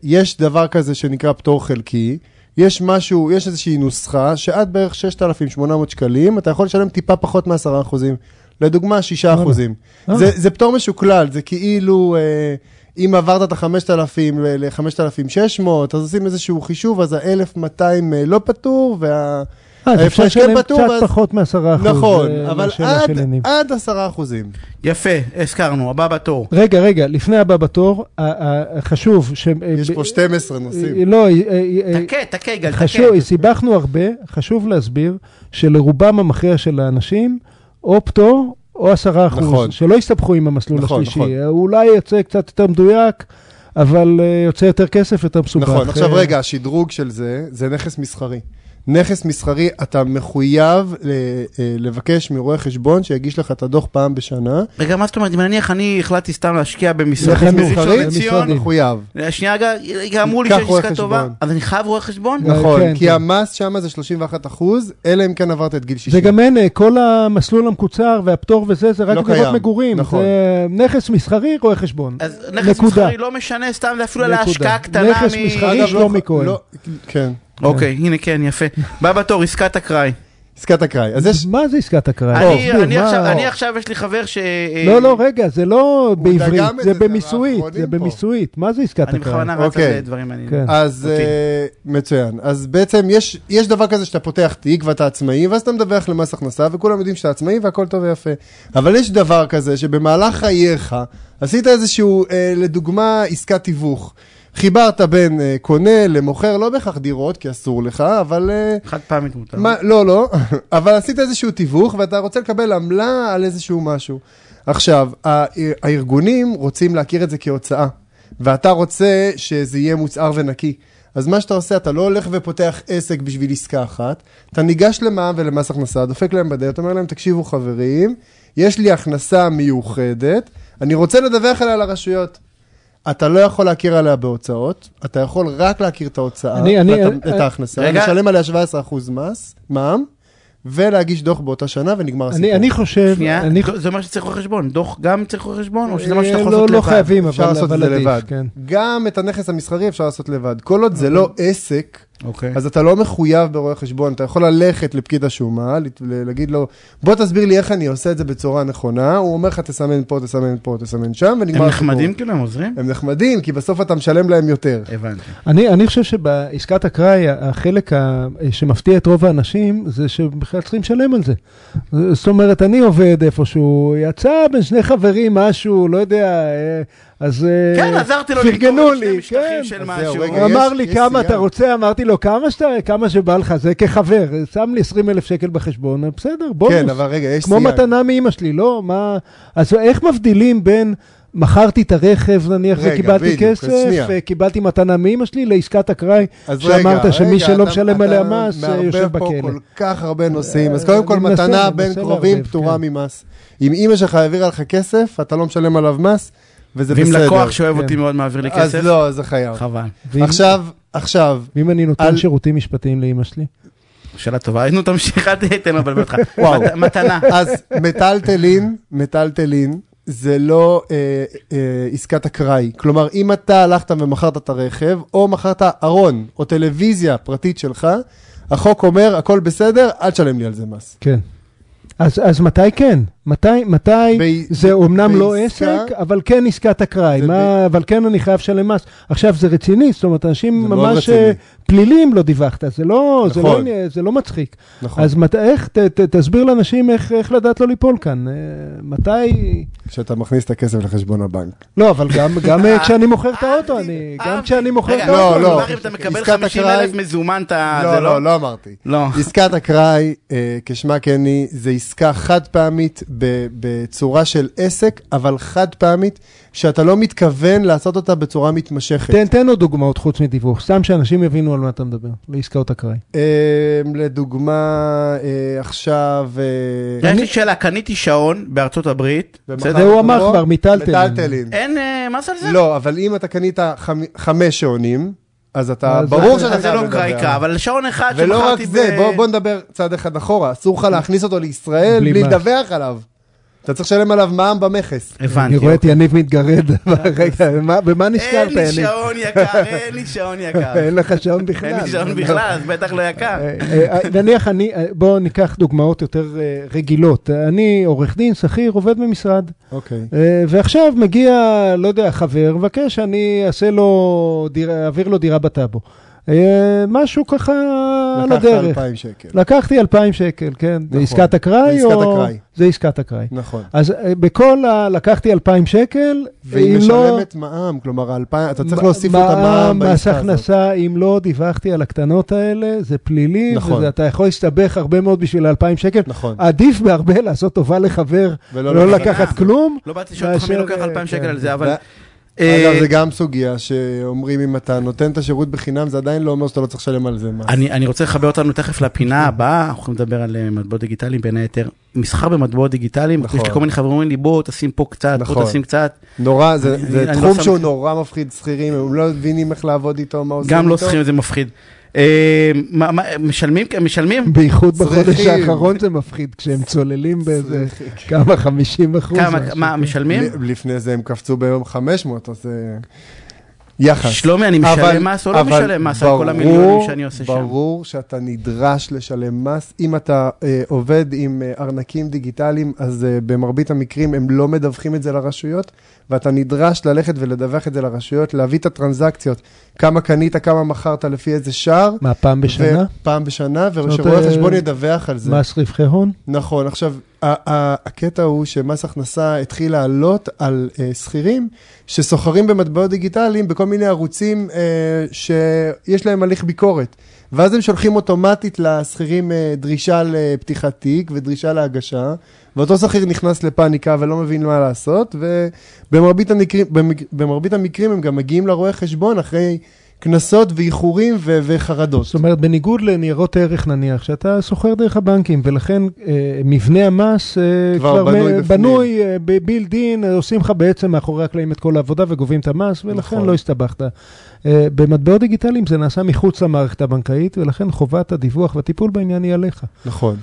Speaker 5: ויש דבר כזה שנקרא פטור חלקי. יש משהו, יש איזושהי נוסחה שעד בערך 6,800 שקלים, אתה יכול לשלם טיפה פחות מ-10 אחוזים. לדוגמה, 6 אחוזים.
Speaker 3: אה.
Speaker 5: זה, זה פטור משוקלל, זה כאילו, אה, אם עברת את ה-5,000 ל-5,600, אז עושים איזשהו חישוב, אז ה-1,200 אה, לא פטור, וה...
Speaker 3: אה, אז אפשר
Speaker 5: ההפרש כן
Speaker 3: לשלם קצת
Speaker 5: ואז-
Speaker 3: פחות מעשרה אחוז.
Speaker 5: נכון,
Speaker 3: אה,
Speaker 5: אבל עד. עד 10 אחוזים.
Speaker 2: יפה, הזכרנו, הבא בתור.
Speaker 3: רגע, רגע, לפני הבא בתור, חשוב ש...
Speaker 5: יש פה 12 נושאים.
Speaker 3: אה, לא, אה, אה,
Speaker 2: תכה, תכה,
Speaker 3: חשוב,
Speaker 2: תכה.
Speaker 3: סיבכנו הרבה, חשוב להסביר שלרובם המכריע של האנשים, או פטור או עשרה אחוז.
Speaker 5: נכון.
Speaker 3: שלא יסתבכו עם המסלול
Speaker 5: נכון,
Speaker 3: השלישי.
Speaker 5: נכון.
Speaker 3: אולי יוצא קצת יותר מדויק, אבל אה, יוצא יותר כסף, יותר מסובך.
Speaker 5: נכון, עכשיו
Speaker 3: אה,
Speaker 5: רגע, השדרוג של זה, זה נכס מסחרי. נכס מסחרי, אתה מחויב ל- אה, לבקש מרואה חשבון שיגיש לך את הדוח פעם בשנה.
Speaker 2: רגע, מה זאת אומרת, אם נניח אני החלטתי סתם להשקיע במשרד
Speaker 5: נכס
Speaker 3: לחנות,
Speaker 2: בראשון
Speaker 5: מסחרי,
Speaker 2: לציון.
Speaker 5: מחויב.
Speaker 2: שנייה, רגע, אמרו לי שיש עסקה. טובה, אז אני חייב רואה חשבון?
Speaker 3: כן,
Speaker 5: נכון,
Speaker 3: כן,
Speaker 5: כי
Speaker 3: כן.
Speaker 5: המס שם זה 31 אחוז, אלא אם כן עברת את גיל 60.
Speaker 3: וגם אין, אה, כל המסלול המקוצר והפטור וזה, זה רק
Speaker 5: לא
Speaker 3: דירות
Speaker 5: קיים,
Speaker 3: מגורים.
Speaker 5: נכון.
Speaker 3: זה נכס מסחרי, רואה חשבון.
Speaker 2: אז נכס. מסחרי לא משנה, סתם זה אפילו
Speaker 3: נקודה.
Speaker 2: להשקעה קטנה
Speaker 3: נכס. מסחרי, שלומי
Speaker 5: לא-
Speaker 3: כהן.
Speaker 5: לא- כן,
Speaker 2: אוקיי, הנה כן, יפה. בא בתור, עסקת אקראי.
Speaker 5: עסקת אקראי. אז יש...
Speaker 3: מה זה עסקת אקראי?
Speaker 2: אני-
Speaker 3: תסביר,
Speaker 2: אני עכשיו- אני עכשיו, יש לי חבר ש...
Speaker 3: לא, לא, רגע, זה לא בעברית, זה במיסויית, זה. במיסויית. מה זה עסקת
Speaker 2: אני
Speaker 3: אקראי?
Speaker 2: בכוונה רץ
Speaker 5: אוקיי.
Speaker 2: על דברים מעניינים.
Speaker 3: כן.
Speaker 5: אז. אה, מצוין. אז בעצם יש, יש דבר כזה שאתה פותח תיק ואתה עצמאי, ואז אתה מדווח למס הכנסה, וכולם יודעים שאתה עצמאי והכל טוב ויפה. אבל יש דבר כזה שבמהלך חייך עשית איזשהו, אה, לדוגמה, עסקת תיווך. חיברת בין אה, קונה למוכר, לא בהכרח דירות, כי אסור לך, אבל... אה,
Speaker 2: חד פעמית מותר.
Speaker 5: מה, לא, לא, אבל עשית איזשהו תיווך ואתה רוצה לקבל עמלה על איזשהו משהו. עכשיו, הא- הארגונים רוצים להכיר את זה כהוצאה, ואתה רוצה שזה יהיה מוצהר ונקי. אז מה שאתה עושה, אתה לא הולך ופותח עסק בשביל עסקה אחת, אתה ניגש למע"מ ולמס הכנסה, דופק להם בדלת, אומר להם, תקשיבו חברים, יש לי הכנסה מיוחדת, אני רוצה לדווח עליה לרשויות. אתה לא יכול להכיר עליה בהוצאות, אתה יכול רק להכיר את ההוצאה,
Speaker 3: אני- אני-
Speaker 5: ואת,
Speaker 3: אה,
Speaker 5: את ההכנסה,
Speaker 2: רגע.
Speaker 5: לשלם עליה 17% מס, מע"מ, ולהגיש דוח באותה שנה ונגמר הסיפור.
Speaker 3: אני אני חושב,
Speaker 2: שנייה,
Speaker 3: אני
Speaker 2: זה אומר שצריך רואה חשבון. דוח גם צריך רואה חשבון, או שזה מה שאתה
Speaker 3: אה,
Speaker 2: יכול
Speaker 3: לא-
Speaker 2: לעשות
Speaker 3: לא
Speaker 2: לבד?
Speaker 3: חייבים,
Speaker 5: אפשר
Speaker 3: אבל
Speaker 5: לעשות את
Speaker 3: אבל
Speaker 5: זה
Speaker 3: עדיף,
Speaker 5: לבד.
Speaker 3: כן.
Speaker 5: גם את הנכס המסחרי אפשר לעשות לבד. כל עוד זה לא עסק,
Speaker 2: אוקיי.
Speaker 5: אז אתה לא מחויב ברואה חשבון. אתה יכול ללכת לפקיד השומה, להגיד לו, בוא תסביר לי איך אני עושה את זה בצורה נכונה. הוא אומר לך, תסמן פה, תסמן פה, תסמן שם, ונגמר
Speaker 2: הם. נחמדים כאילו, הם עוזרים?
Speaker 5: הם נחמדים, כי בסוף אתה משלם להם יותר.
Speaker 2: הבנתי.
Speaker 3: אני, אני חושב שבעסקת אקראי, החלק ה, שמפתיע את רוב האנשים, זה שבכלל צריכים לשלם על זה. זאת אומרת, אני עובד איפשהו, יצא בין שני חברים משהו, לא יודע, אה, אז אה,
Speaker 2: כן, עזרתי לו
Speaker 3: פרגנו לי,
Speaker 2: משטחים
Speaker 3: כן.
Speaker 2: של משהו.
Speaker 3: הוא
Speaker 5: יש-
Speaker 3: אמר לי
Speaker 5: יש
Speaker 3: כמה. אתה רוצה, אמרתי לו כמה שאתה, כמה שבא לך, זה כחבר, שם לי 20 אלף שקל בחשבון, בסדר, בונוס.
Speaker 5: כן, אבל רגע, יש
Speaker 3: כמו
Speaker 5: סייג.
Speaker 3: מתנה מאימא שלי, לא? מה... אז איך מבדילים בין מכרתי את הרכב, נניח,
Speaker 5: רגע,
Speaker 3: וקיבלתי
Speaker 5: בדיוק,
Speaker 3: כסף,
Speaker 5: שנייה.
Speaker 3: וקיבלתי מתנה מאימא שלי, לעסקת אקראי, שאמרת
Speaker 5: רגע,
Speaker 3: שמי
Speaker 5: רגע,
Speaker 3: שלא
Speaker 5: אתה-
Speaker 3: משלם
Speaker 5: אתה
Speaker 3: עליה מס, אה,
Speaker 5: מערבב
Speaker 3: יושב
Speaker 5: פה
Speaker 3: בכלא.
Speaker 5: כל כך הרבה נושאים. אז
Speaker 3: אה,
Speaker 5: קודם כל, מתנה בין קרובים פטורה
Speaker 3: כן.
Speaker 5: ממס. אם אימא שלך העבירה לך כסף, אתה לא משלם עליו מס, וזה
Speaker 2: ואם
Speaker 5: בסדר.
Speaker 2: לקוח שאוהב
Speaker 3: כן.
Speaker 2: אותי מאוד מעביר לי
Speaker 5: אז
Speaker 2: כסף,
Speaker 5: לא, זה חייב.
Speaker 2: חבל.
Speaker 3: ואם-
Speaker 5: עכשיו, עכשיו,
Speaker 3: ואם אני נותן
Speaker 5: על-
Speaker 3: שירותים משפטיים לאימא שלי?
Speaker 2: שאלה טובה. נו, תמשיך, אל תתן לו לבלבל אותך.
Speaker 5: וואו.
Speaker 2: מת- מתנה.
Speaker 5: אז מטלטלין, מטלטלין, זה לא אה, אה, עסקת אקראי. כלומר, אם אתה הלכת ומכרת את הרכב, או מכרת ארון, או טלוויזיה פרטית שלך, החוק אומר, הכל בסדר, אל תשלם לי על זה מס.
Speaker 3: כן. אז, אז מתי כן? מתי, מתי
Speaker 5: ב-
Speaker 3: זה אומנם לא
Speaker 5: בעסקה-
Speaker 3: עסק, אבל כן עסקת אקראי, מה, אבל כן אני חייב לשלם מס. עכשיו זה רציני, זאת אומרת, אנשים ממש
Speaker 5: רציני.
Speaker 3: אה, פלילים לא דיווחת, זה לא, זה לא,
Speaker 5: נכון.
Speaker 3: זה לא מצחיק.
Speaker 5: נכון.
Speaker 3: אז מת, איך, ת, ת, תסביר לאנשים איך, איך לדעת לא ליפול כאן. אה, מתי...
Speaker 5: כשאתה מכניס את הכסף לחשבון הבנק.
Speaker 3: לא, אבל גם, גם אה, כשאני מוכר את האוטו, אני, גם כשאני מוכר את האוטו.
Speaker 5: לא,
Speaker 3: אני
Speaker 5: לא.
Speaker 2: כלומר, אם אתה מקבל
Speaker 5: עסקת
Speaker 2: 50
Speaker 5: אקראי-
Speaker 2: אלף מזומן, אתה...
Speaker 5: לא,
Speaker 2: זה
Speaker 5: לא, לא אמרתי.
Speaker 2: לא.
Speaker 5: עסקת אקראי, כשמה כן היא, זה עסקה חד פעמית ב- בצורה של עסק, אבל חד פעמית, שאתה לא מתכוון לעשות אותה בצורה מתמשכת.
Speaker 3: תן, תן עוד דוגמאות חוץ מדיווח, סתם שאנשים יבינו על מה אתה מדבר, לעסקאות אקראי.
Speaker 5: אה, לדוגמה, אה, עכשיו... אה,
Speaker 2: יש לי שאלה, קניתי שעון בארצות הברית, בסדר?
Speaker 3: זה הוא אמר? כבר, מיטלטלין.
Speaker 5: מיטלטלין.
Speaker 2: אין אה, מס על זה?
Speaker 5: לא, אבל אם אתה קנית חמ- חמש שעונים, אז אתה, ברור שאתה חייב
Speaker 2: לא
Speaker 5: לדבר.
Speaker 2: קראיקה, אבל שעון אחד
Speaker 5: ולא רק
Speaker 2: שמכרתי
Speaker 5: זה,
Speaker 2: ב-
Speaker 5: בוא, נדבר צעד אחד אחורה, אסור לך להכניס אותו לישראל
Speaker 3: בלי.
Speaker 5: לדווח עליו. אתה צריך לשלם עליו מע"מ במכס.
Speaker 2: הבנתי.
Speaker 3: אני רואה את
Speaker 2: אוקיי.
Speaker 3: יניב מתגרד, רגע, במה- במה נזכרת,
Speaker 2: אין לי
Speaker 3: יניב?
Speaker 2: שעון יקר, אין לי שעון יקר.
Speaker 3: אין לך שעון בכלל.
Speaker 2: אין לי שעון בכלל, אז בטח לא יקר.
Speaker 3: אה, אה, נניח אני, אה, בואו ניקח דוגמאות יותר אה, רגילות. אני עורך דין, שכיר, עובד במשרד,
Speaker 5: אוקיי.
Speaker 3: אה, ועכשיו מגיע, לא יודע, חבר, מבקש שאני אעשה לו, דירה- אעביר לו דירה בטאבו. אה, משהו ככה על
Speaker 5: לקחת
Speaker 3: הדרך.
Speaker 5: 2,000 שקל.
Speaker 3: לקחתי 2,000 שקל, כן. זה
Speaker 5: נכון.
Speaker 3: עסקת אקראי
Speaker 5: זה עסקת
Speaker 3: או...
Speaker 5: אקראי.
Speaker 3: זה עסקת אקראי.
Speaker 5: נכון.
Speaker 3: אז אה, בכל ה... לקחתי 2,000 שקל,
Speaker 5: והיא
Speaker 3: לא...
Speaker 5: משלמת מע"מ, כלומר, האלפיים- אתה צריך להוסיף את המע"מ
Speaker 3: מע"מ, מס
Speaker 5: בעסקה הזאת.
Speaker 3: הכנסה, אם לא דיווחתי על הקטנות האלה, זה פלילי,
Speaker 5: נכון.
Speaker 3: ואתה יכול להסתבך הרבה מאוד בשביל 2,000 שקל.
Speaker 5: נכון.
Speaker 3: עדיף בהרבה לעשות טובה לחבר,
Speaker 5: ולא
Speaker 3: לא
Speaker 5: לקחת
Speaker 3: לקחת כלום.
Speaker 2: לא באתי לשאול אותך מי לוקח
Speaker 3: אה,
Speaker 2: 2,000 שקל
Speaker 3: כן.
Speaker 2: על זה, אבל אה,
Speaker 5: אגב, זה גם סוגיה שאומרים אם אתה נותן את השירות בחינם, זה עדיין לא אומר שאתה לא צריך לשלם על זה מס.
Speaker 2: אני, אני רוצה לחבר אותנו תכף לפינה הבאה, אנחנו יכולים לדבר על אה, מטבעות דיגיטליים בין היתר. מסחר במטבעות דיגיטליים,
Speaker 5: נכון.
Speaker 2: יש לי כל מיני חברים אומרים לי בוא תשים פה קצת,
Speaker 5: נכון.
Speaker 2: בוא תשים קצת,
Speaker 5: נורא, זה,
Speaker 2: אני-
Speaker 5: זה
Speaker 2: אני לא
Speaker 5: תחום
Speaker 2: שם-
Speaker 5: שהוא נורא מפחיד שכירים, הם לא מבינים איך לעבוד איתו, מה עושים איתו.
Speaker 2: גם לא שכירים זה מפחיד. אה, משלמים, משלמים?
Speaker 3: בייחוד בחודש. האחרון זה מפחיד, כשהם צוללים באיזה כמה 50 אחוז.
Speaker 2: כמה. מה, משלמים?
Speaker 5: לפני זה הם קפצו ביום 500, אז זה יחס.
Speaker 2: שלומי, אני
Speaker 5: אבל-
Speaker 2: משלם מס או לא
Speaker 5: אבל
Speaker 2: משלם מס על כל
Speaker 5: ברור-
Speaker 2: המיליונים שאני עושה שם?
Speaker 5: ברור שאתה נדרש לשלם מס. אם אתה אה, עובד עם אה, ארנקים דיגיטליים, אז אה, במרבית המקרים הם לא מדווחים את זה לרשויות, ואתה נדרש ללכת ולדווח את זה לרשויות, להביא את הטרנזקציות, כמה קנית, כמה מכרת, לפי איזה שער.
Speaker 3: מה, פעם בשנה?
Speaker 5: פעם בשנה, ושרואה
Speaker 3: אה,
Speaker 5: חשבון ידווח על זה.
Speaker 3: מס רווחי הון?
Speaker 5: נכון, עכשיו, הקטע הוא שמס הכנסה התחיל לעלות על uh, שכירים שסוחרים במטבעות דיגיטליים בכל מיני ערוצים uh, שיש להם הליך ביקורת. ואז הם שולחים אוטומטית לשכירים uh, דרישה לפתיחת תיק ודרישה להגשה, ואותו שכיר נכנס לפאניקה ולא מבין מה לעשות, ובמרבית המקרים, במרבית המקרים הם גם מגיעים לרואה חשבון אחרי קנסות ואיחורים ו- וחרדות.
Speaker 3: זאת אומרת, בניגוד לניירות ערך נניח, שאתה סוחר דרך הבנקים, ולכן אה, מבנה המס אה,
Speaker 5: כבר
Speaker 3: כבר
Speaker 5: בנוי
Speaker 3: מ-. בנוי אה, בבילד אין, אה, עושים לך בעצם מאחורי הקלעים את כל העבודה וגובים את המס, ולכן
Speaker 5: נכון.
Speaker 3: לא הסתבכת. אה, במטבעות דיגיטליים זה נעשה מחוץ למערכת הבנקאית, ולכן חובת הדיווח והטיפול בעניין היא עליך.
Speaker 5: נכון,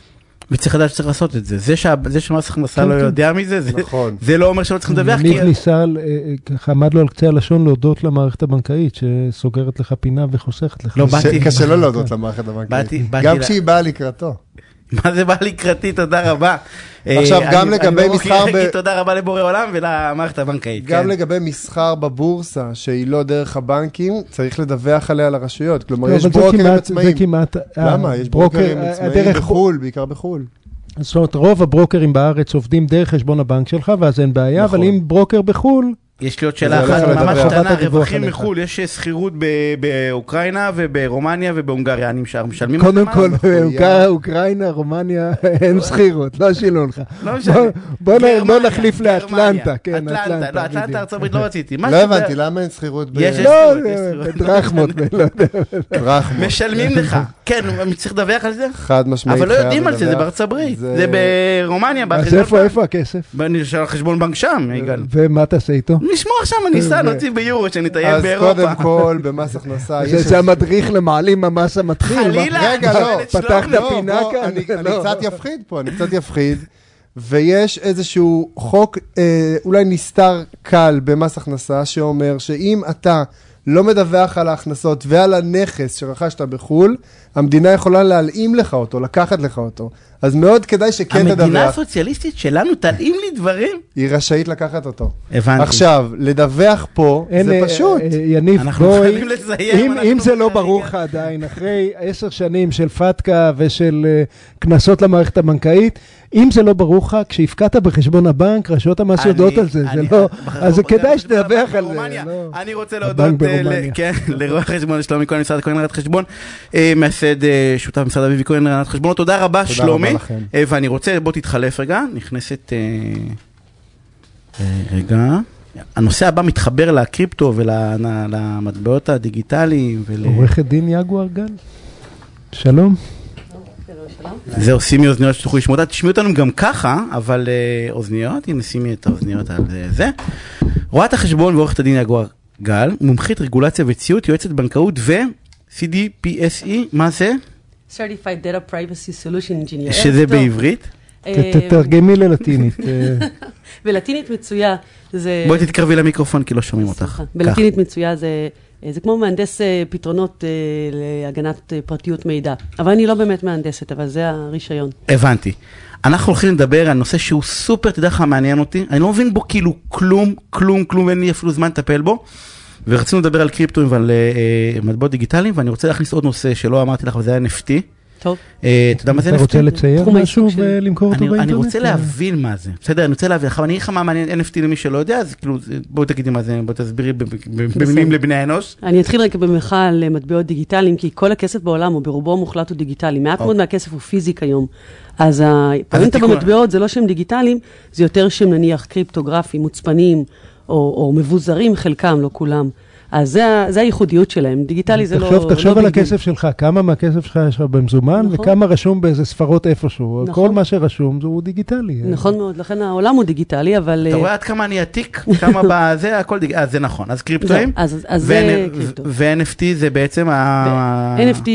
Speaker 2: וצריך לדעת שצריך לעשות את זה. זה שה- זה שמס הכנסה
Speaker 3: כן,
Speaker 2: לא
Speaker 3: כן.
Speaker 2: יודע מזה, זה-
Speaker 5: נכון.
Speaker 2: זה לא אומר שלא צריכים לדווח, כי...
Speaker 3: ניב ניסה, על- אה, אה, ככה עמד לו על קצה הלשון להודות למערכת הבנקאית, שסוגרת לך פינה וחוסכת לך.
Speaker 2: לא. באתי-
Speaker 5: קשה לו להודות למערכת הבנקאית.
Speaker 2: באתי- באתי
Speaker 5: גם
Speaker 2: ל-
Speaker 5: כשהיא באה לקראתו.
Speaker 2: מה זה בא לקראתי, תודה רבה.
Speaker 5: עכשיו,
Speaker 2: אה,
Speaker 5: גם
Speaker 2: אני-
Speaker 5: לגבי
Speaker 2: אני
Speaker 5: מסחר
Speaker 2: להגיד תודה רבה לבורא עולם ולמערכת הבנקאית.
Speaker 5: גם
Speaker 2: כן.
Speaker 5: לגבי מסחר בבורסה, שהיא לא דרך הבנקים, צריך לדווח עליה לרשויות. כלומר,
Speaker 3: לא,
Speaker 5: יש ברוקרים עצמאיים.
Speaker 3: זה כמעט...
Speaker 5: למה? יש
Speaker 3: ברוקר-
Speaker 5: ברוקרים עצמאיים בחו"ל, בעיקר בחו"ל.
Speaker 3: זאת אומרת, רוב הברוקרים בארץ עובדים דרך חשבון הבנק שלך, ואז אין בעיה,
Speaker 5: נכון.
Speaker 3: אבל אם ברוקר בחו"ל,
Speaker 2: יש לי עוד שאלה אחת, ממש. קטנה, רווחים. מחו"ל, יש שכירות ב- באוקראינה וברומניה ובהונגריה, אני משלם, משלמים על
Speaker 3: קודם
Speaker 2: זה
Speaker 3: כל,
Speaker 2: מס?
Speaker 5: מחויב.
Speaker 3: אוקראינה, רומניה, אין שכירות, לא שילמו לך.
Speaker 2: לא משנה.
Speaker 3: בוא- נחליף. לאטלנטה, כן,
Speaker 2: אטלנטה, לא,
Speaker 3: אטלנטה.
Speaker 2: ארצות הברית לא רציתי.
Speaker 5: לא הבנתי, למה אין שכירות ב...
Speaker 2: יש, יש.
Speaker 3: לא,
Speaker 2: שכירות, יש
Speaker 3: זה
Speaker 2: שכירות.
Speaker 3: בדרחמות, לא יודע.
Speaker 2: משלמים לך. כן, אני צריך לדווח על זה?
Speaker 5: חד משמעית
Speaker 2: אבל לא יודעים על זה, זה. בארצות הברית.
Speaker 5: זה-
Speaker 2: ברומניה,
Speaker 3: אז איפה. איפה הכסף?
Speaker 2: ואני של חשבון בנק שם, יגאל.
Speaker 3: ומה תעשה איתו?
Speaker 2: נשמור שם, אני אסע,
Speaker 3: ו-
Speaker 2: נוציא ביורו, שנטייל
Speaker 5: אז
Speaker 2: באירופה.
Speaker 5: קודם כל, במס הכנסה,
Speaker 3: זה-
Speaker 5: יש...
Speaker 3: זה המדריך למעלים המס המתחיל.
Speaker 2: חלילה?
Speaker 5: רגע,
Speaker 2: אני
Speaker 5: לא.
Speaker 3: פתחת
Speaker 5: לא,
Speaker 3: פינה כאן?
Speaker 5: אני, אני
Speaker 3: לא.
Speaker 5: קצת יפחיד פה, אני קצת יפחיד. ויש איזשהו חוק, אה, אולי נסתר קל במס הכנסה, שאומר שאם אתה לא מדווח על ההכנסות ועל הנכס שרכשת בחו"ל, המדינה יכולה להלאים לך אותו, לקחת לך אותו. אז מאוד כדאי שכן
Speaker 2: המדינה
Speaker 5: תדווח.
Speaker 2: הסוציאליסטית שלנו תלאים לי דברים?
Speaker 5: היא רשאית לקחת אותו.
Speaker 2: הבנתי.
Speaker 5: עכשיו, לדווח פה,
Speaker 3: אין,
Speaker 5: זה
Speaker 3: אה,
Speaker 5: פשוט.
Speaker 3: אה, יניב,
Speaker 2: אנחנו
Speaker 3: בואי,
Speaker 2: חייבים לסיים,
Speaker 3: אם, זה לא. ברור לך עדיין, אחרי עשר שנים של פתקה ושל אה, קנסות למערכת הבנקאית, אם זה לא ברור לך, כשהפקדת בחשבון הבנק, רשויות המס
Speaker 2: אני-
Speaker 3: יודעות על זה, זה
Speaker 2: אני-
Speaker 3: לא, אז כדאי שתדווח על זה.
Speaker 2: ברומניה.
Speaker 3: לא.
Speaker 2: אני רוצה להודות אה. כן, לרואה חשבון שלומי כהן, משרד הכהן ראיית חשבון, אה, מייסד אה, שותף משרד אביבי כהן ראיית חשבונות. תודה רבה שלומי. ואני רוצה, בוא תתחלף רגע, נכנסת... רגע. הנושא הבא מתחבר לקריפטו ולמטבעות הדיגיטליים.
Speaker 3: עורכת דין יגואר גל, שלום.
Speaker 2: זה עושים לי אוזניות שתוכלו לשמוע אותה, תשמעו אותנו גם ככה, אבל אה, אוזניות, הנה שימי את האוזניות על זה. זה. רואת החשבון ועורכת הדין יגואר גל, מומחית רגולציה וציות, יועצת בנקאות ו-CDPSE, מה זה?
Speaker 6: Certified Data Privacy Solution Engineer.
Speaker 2: שזה. בעברית.
Speaker 6: אה,
Speaker 3: תתרגמי ללטינית. אה,
Speaker 6: בלטינית מצויה זה...
Speaker 2: בואי תתקרבי למיקרופון כי לא שומעים אותך.
Speaker 6: בלטינית מצויה זה... זה כמו מהנדס אה, פתרונות אה, להגנת אה, פרטיות מידע. אבל אני לא באמת מהנדסת, אבל זה הרישיון.
Speaker 2: הבנתי. אנחנו הולכים לדבר על נושא שהוא סופר, תדע לך, מעניין אותי. אני לא מבין בו כאילו כלום, כלום, כלום, ואין לי אפילו זמן לטפל בו. ורצינו לדבר על קריפטואים ועל אה, אה, מטבעות דיגיטליים, ואני רוצה להכניס עוד נושא שלא אמרתי לך, וזה היה NFT.
Speaker 6: טוב,
Speaker 2: אה, אתה יודע מה זה NFT?
Speaker 3: אתה רוצה לצייר משהו. ולמכור אותו
Speaker 2: אני,
Speaker 3: באינטרנט?
Speaker 2: אני רוצה
Speaker 3: אה,
Speaker 2: להבין מה זה, בסדר? אני רוצה להבין, עכשיו אני אגיד לך מה מעניין NFT למי שלא יודע, אז כאילו, בואי תגידי מה זה, בואי תסבירי במילים לבני האנוש.
Speaker 6: אני אתחיל רגע במחאה על אה, מטבעות דיגיטליים, כי כל הכסף בעולם, או ברובו המוחלט, הוא דיגיטלי. מעט מאוד מהכסף הוא פיזי כיום. אז
Speaker 2: התיקון-
Speaker 6: במטבעות זה לא שהם דיגיטליים, זה יותר שהם נניח קריפטוגרפיים, מוצפנים, או, או מבוזרים חלקם, לא כולם. אז זה, זה הייחודיות שלהם, דיגיטלי זה לא...
Speaker 3: תחשוב, תחשוב
Speaker 6: לא
Speaker 3: על
Speaker 6: big deal.
Speaker 3: הכסף שלך, כמה מהכסף שלך יש לך במזומן,
Speaker 6: נכון.
Speaker 3: וכמה רשום באיזה ספרות איפשהו.
Speaker 6: נכון.
Speaker 3: כל מה שרשום זה הוא דיגיטלי.
Speaker 6: נכון מאוד, לכן העולם הוא דיגיטלי, אבל...
Speaker 2: אתה
Speaker 6: אה,
Speaker 2: רואה עד כמה אני עתיק? כמה בזה, הכל דיג... אה, זה נכון. אז קריפטואים?
Speaker 6: אז- אז זה קריפטו.
Speaker 2: ו-NFT זה בעצם ה...
Speaker 6: NFT,